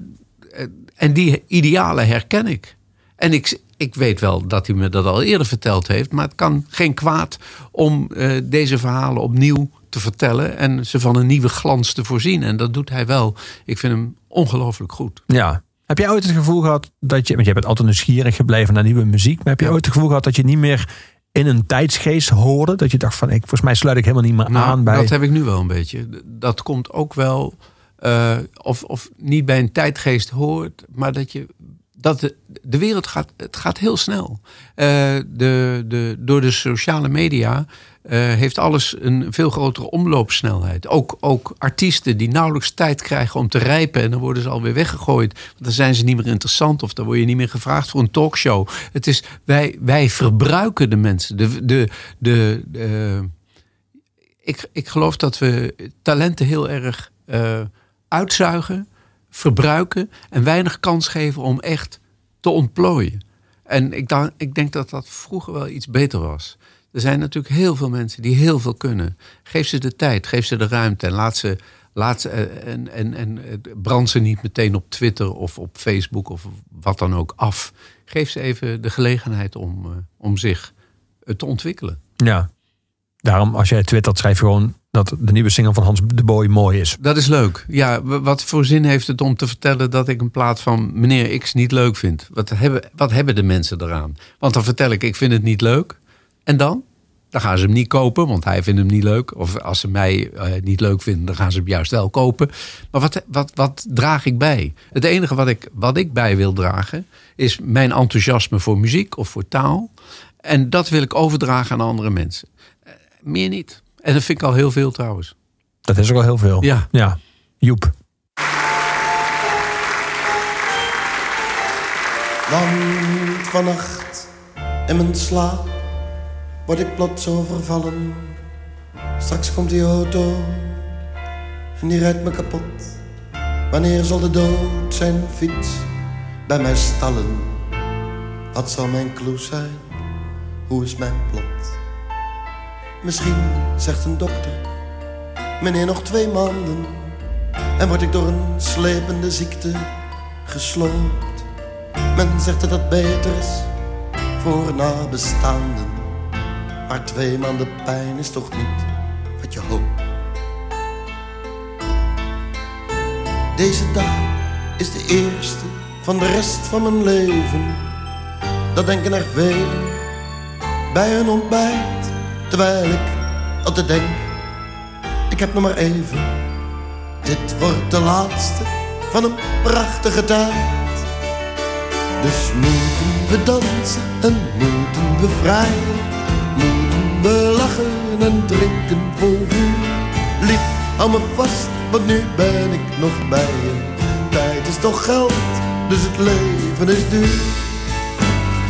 eh, en die idealen herken ik. En ik, ik weet wel dat hij me dat al eerder verteld heeft. Maar het kan geen kwaad om eh, deze verhalen opnieuw te vertellen. En ze van een nieuwe glans te voorzien. En dat doet hij wel. Ik vind hem ongelooflijk goed. Ja. Heb jij ooit het gevoel gehad dat je, want je bent altijd nieuwsgierig gebleven naar nieuwe muziek, maar heb je ooit het gevoel gehad dat je niet meer in een tijdsgeest hoorde? Dat je dacht van, ik, volgens mij sluit ik helemaal niet meer Nou, aan bij... Dat heb ik nu wel een beetje. Dat komt ook wel, eh, of, of niet bij een tijdgeest hoort, maar dat je. Dat de, wereld gaat, het gaat heel snel. Eh, de, de, door de sociale media eh, heeft alles een veel grotere omloopsnelheid. Ook, ook artiesten die nauwelijks tijd krijgen om te rijpen en dan worden ze alweer weggegooid. Want dan zijn ze niet meer interessant of dan word je niet meer gevraagd voor een talkshow. Het is, wij, wij verbruiken de mensen. De, de, de, de, ik, ik geloof dat we talenten heel erg eh, uitzuigen, verbruiken en weinig kans geven om echt te ontplooien. En ik, dan, ik denk dat dat vroeger wel iets beter was. Er zijn natuurlijk heel veel mensen die heel veel kunnen. Geef ze de tijd, geef ze de ruimte en laat ze. Laat ze eh, en, en, en eh, brand ze niet meteen op Twitter of op Facebook of wat dan ook af. Geef ze even de gelegenheid om, uh, om zich te ontwikkelen. Ja. Daarom, als jij twittert, schrijf je gewoon dat de nieuwe single van Hans de Boy mooi is. Dat is leuk. Ja, wat voor zin heeft het om te vertellen dat ik een plaat van meneer X niet leuk vind? Wat hebben, wat hebben de mensen eraan? Want dan vertel ik, ik vind het niet leuk. En dan? Dan gaan ze hem niet kopen, want hij vindt hem niet leuk. Of als ze mij uh, niet leuk vinden, dan gaan ze hem juist wel kopen. Maar wat, wat, wat draag ik bij? Het enige wat ik, wat ik bij wil dragen, is mijn enthousiasme voor muziek of voor taal. En dat wil ik overdragen aan andere mensen. Uh, meer niet. En dat vind ik al heel veel trouwens. Dat is ook al heel veel. Ja. ja. Joep. Want vannacht in mijn slaap word ik plots overvallen. Straks komt die auto en die rijdt me kapot. Wanneer zal de dood zijn fiets bij mij stallen? Wat zal mijn clue zijn? Hoe is mijn plot? Misschien zegt een dokter, meneer nog twee maanden. En word ik door een slepende ziekte gesloopt. Men zegt dat het beter is voor nabestaanden. Maar twee maanden pijn is toch niet wat je hoopt. Deze dag is de eerste van de rest van mijn leven. Dat denken er velen bij hun ontbijt. Terwijl ik altijd denk, ik heb nog maar even. Dit wordt de laatste van een prachtige tijd. Dus moeten we dansen en moeten we vrijen. Moeten we lachen en drinken vol vuur. Lief, hou me vast, want nu ben ik nog bij je. Tijd is toch geld, dus het leven is duur.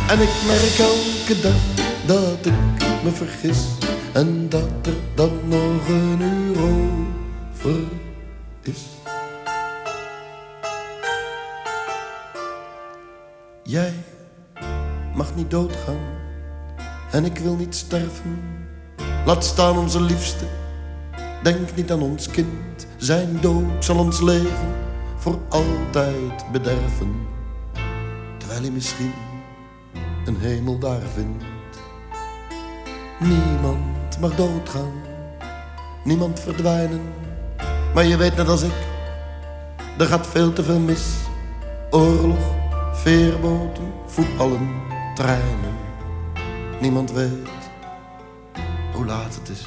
En ik merk elke dag dat ik me vergis. En dat er dan nog een uur over is. Jij mag niet doodgaan en ik wil niet sterven. Laat staan onze liefste, denk niet aan ons kind. Zijn dood zal ons leven voor altijd bederven. Terwijl hij misschien een hemel daar vindt. Niemand mag doodgaan, niemand verdwijnen. Maar je weet net als ik, er gaat veel te veel mis. Oorlog, veerboten, voetballen, treinen. Niemand weet hoe laat het is.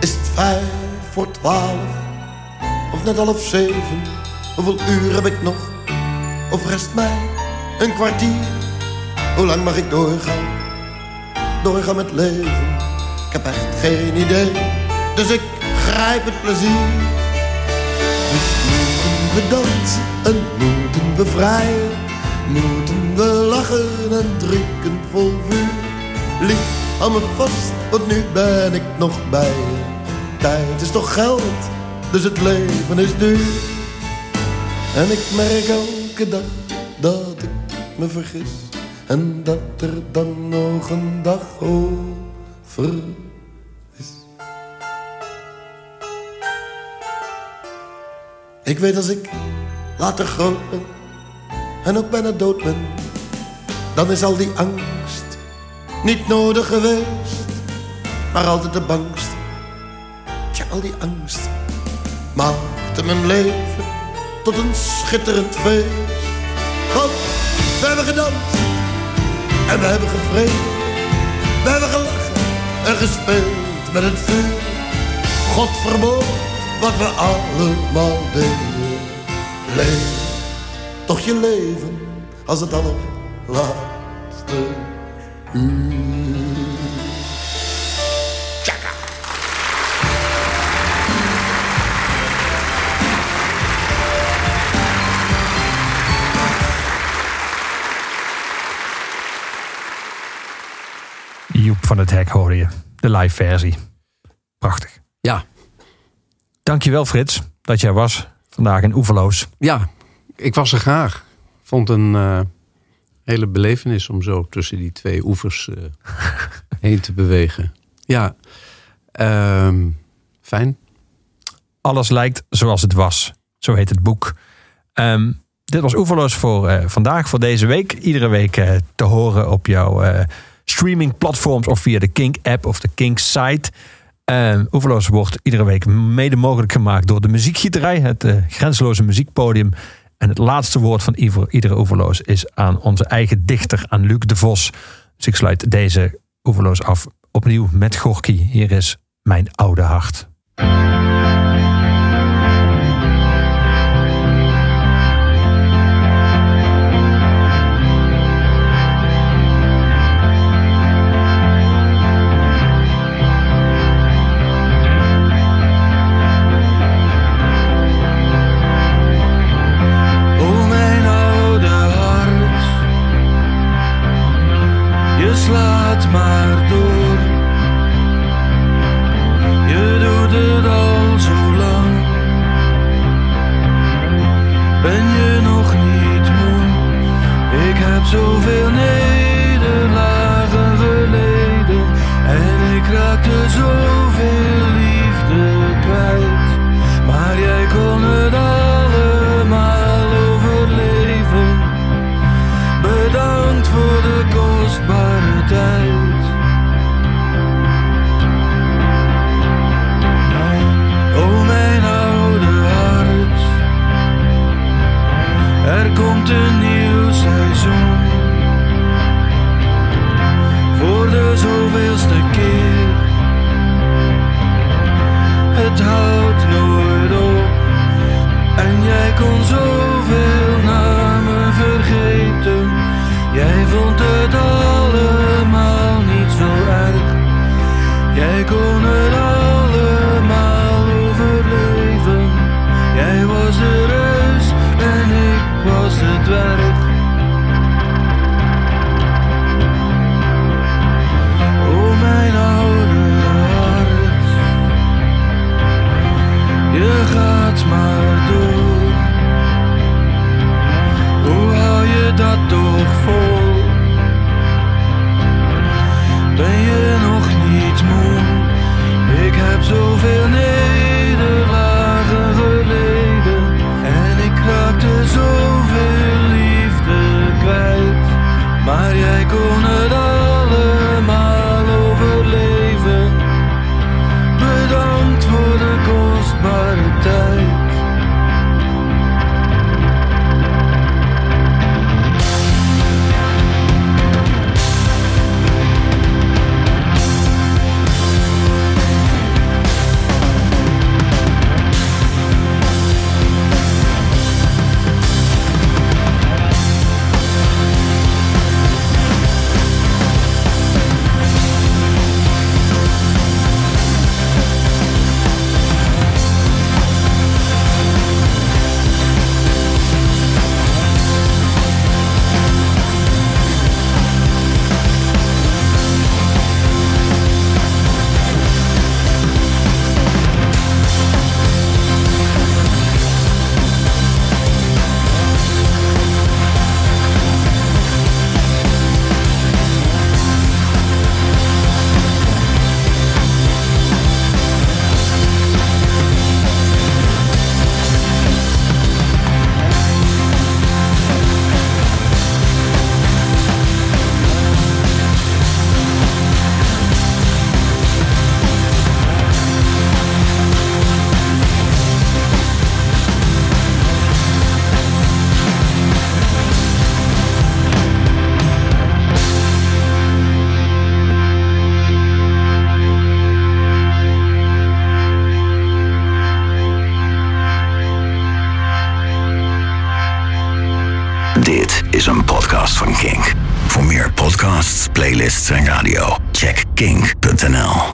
Is het vijf voor twaalf of net half zeven? Hoeveel uur heb ik nog? Of rest mij een kwartier? Hoe lang mag ik doorgaan? Doorgaan met leven? Ik heb echt geen idee, dus ik grijp het plezier. Dus moeten we dansen en moeten we vrijen. Moeten we lachen en drinken vol vuur. Lief, hou me vast, want nu ben ik nog bij je. Tijd is toch geld, dus het leven is duur. En ik merk elke dag dat ik me vergis. En dat er dan nog een dag over is. Ik weet als ik later groot ben en ook bijna dood ben, dan is al die angst niet nodig geweest, maar altijd de bangst. Tja, al die angst maakte mijn leven tot een schitterend feest. Want we hebben gedanst en we hebben gevreden, we hebben gelachen en gespeeld met het vuur. God verbood wat we allemaal deden. Leef toch je leven als het allerlaatste uur. Joep van het Hek hoorde je. De live versie. Prachtig. Ja. Dankjewel Frits dat jij was vandaag in Oeverloos. Ja, ik was er graag. Vond een eh, hele belevenis om zo tussen die twee oevers eh, (laughs) heen te bewegen. Ja, ehm, fijn. Alles lijkt zoals het was. Zo heet het boek. Ehm, dit was Oeverloos voor eh, vandaag, voor deze week. Iedere week te horen op jouw streamingplatforms of via de Kink app of de Kink site. Um, Oeverloos wordt iedere week mede mogelijk gemaakt door de Muziekgieterij, het eh, grenzeloze muziekpodium. En het laatste woord van ieder- iedere Oeverloos is aan onze eigen dichter, aan Luc de Vos. Dus ik sluit deze Oeverloos af opnieuw met Gorky. Hier is Mijn Oude Hart. Maar door.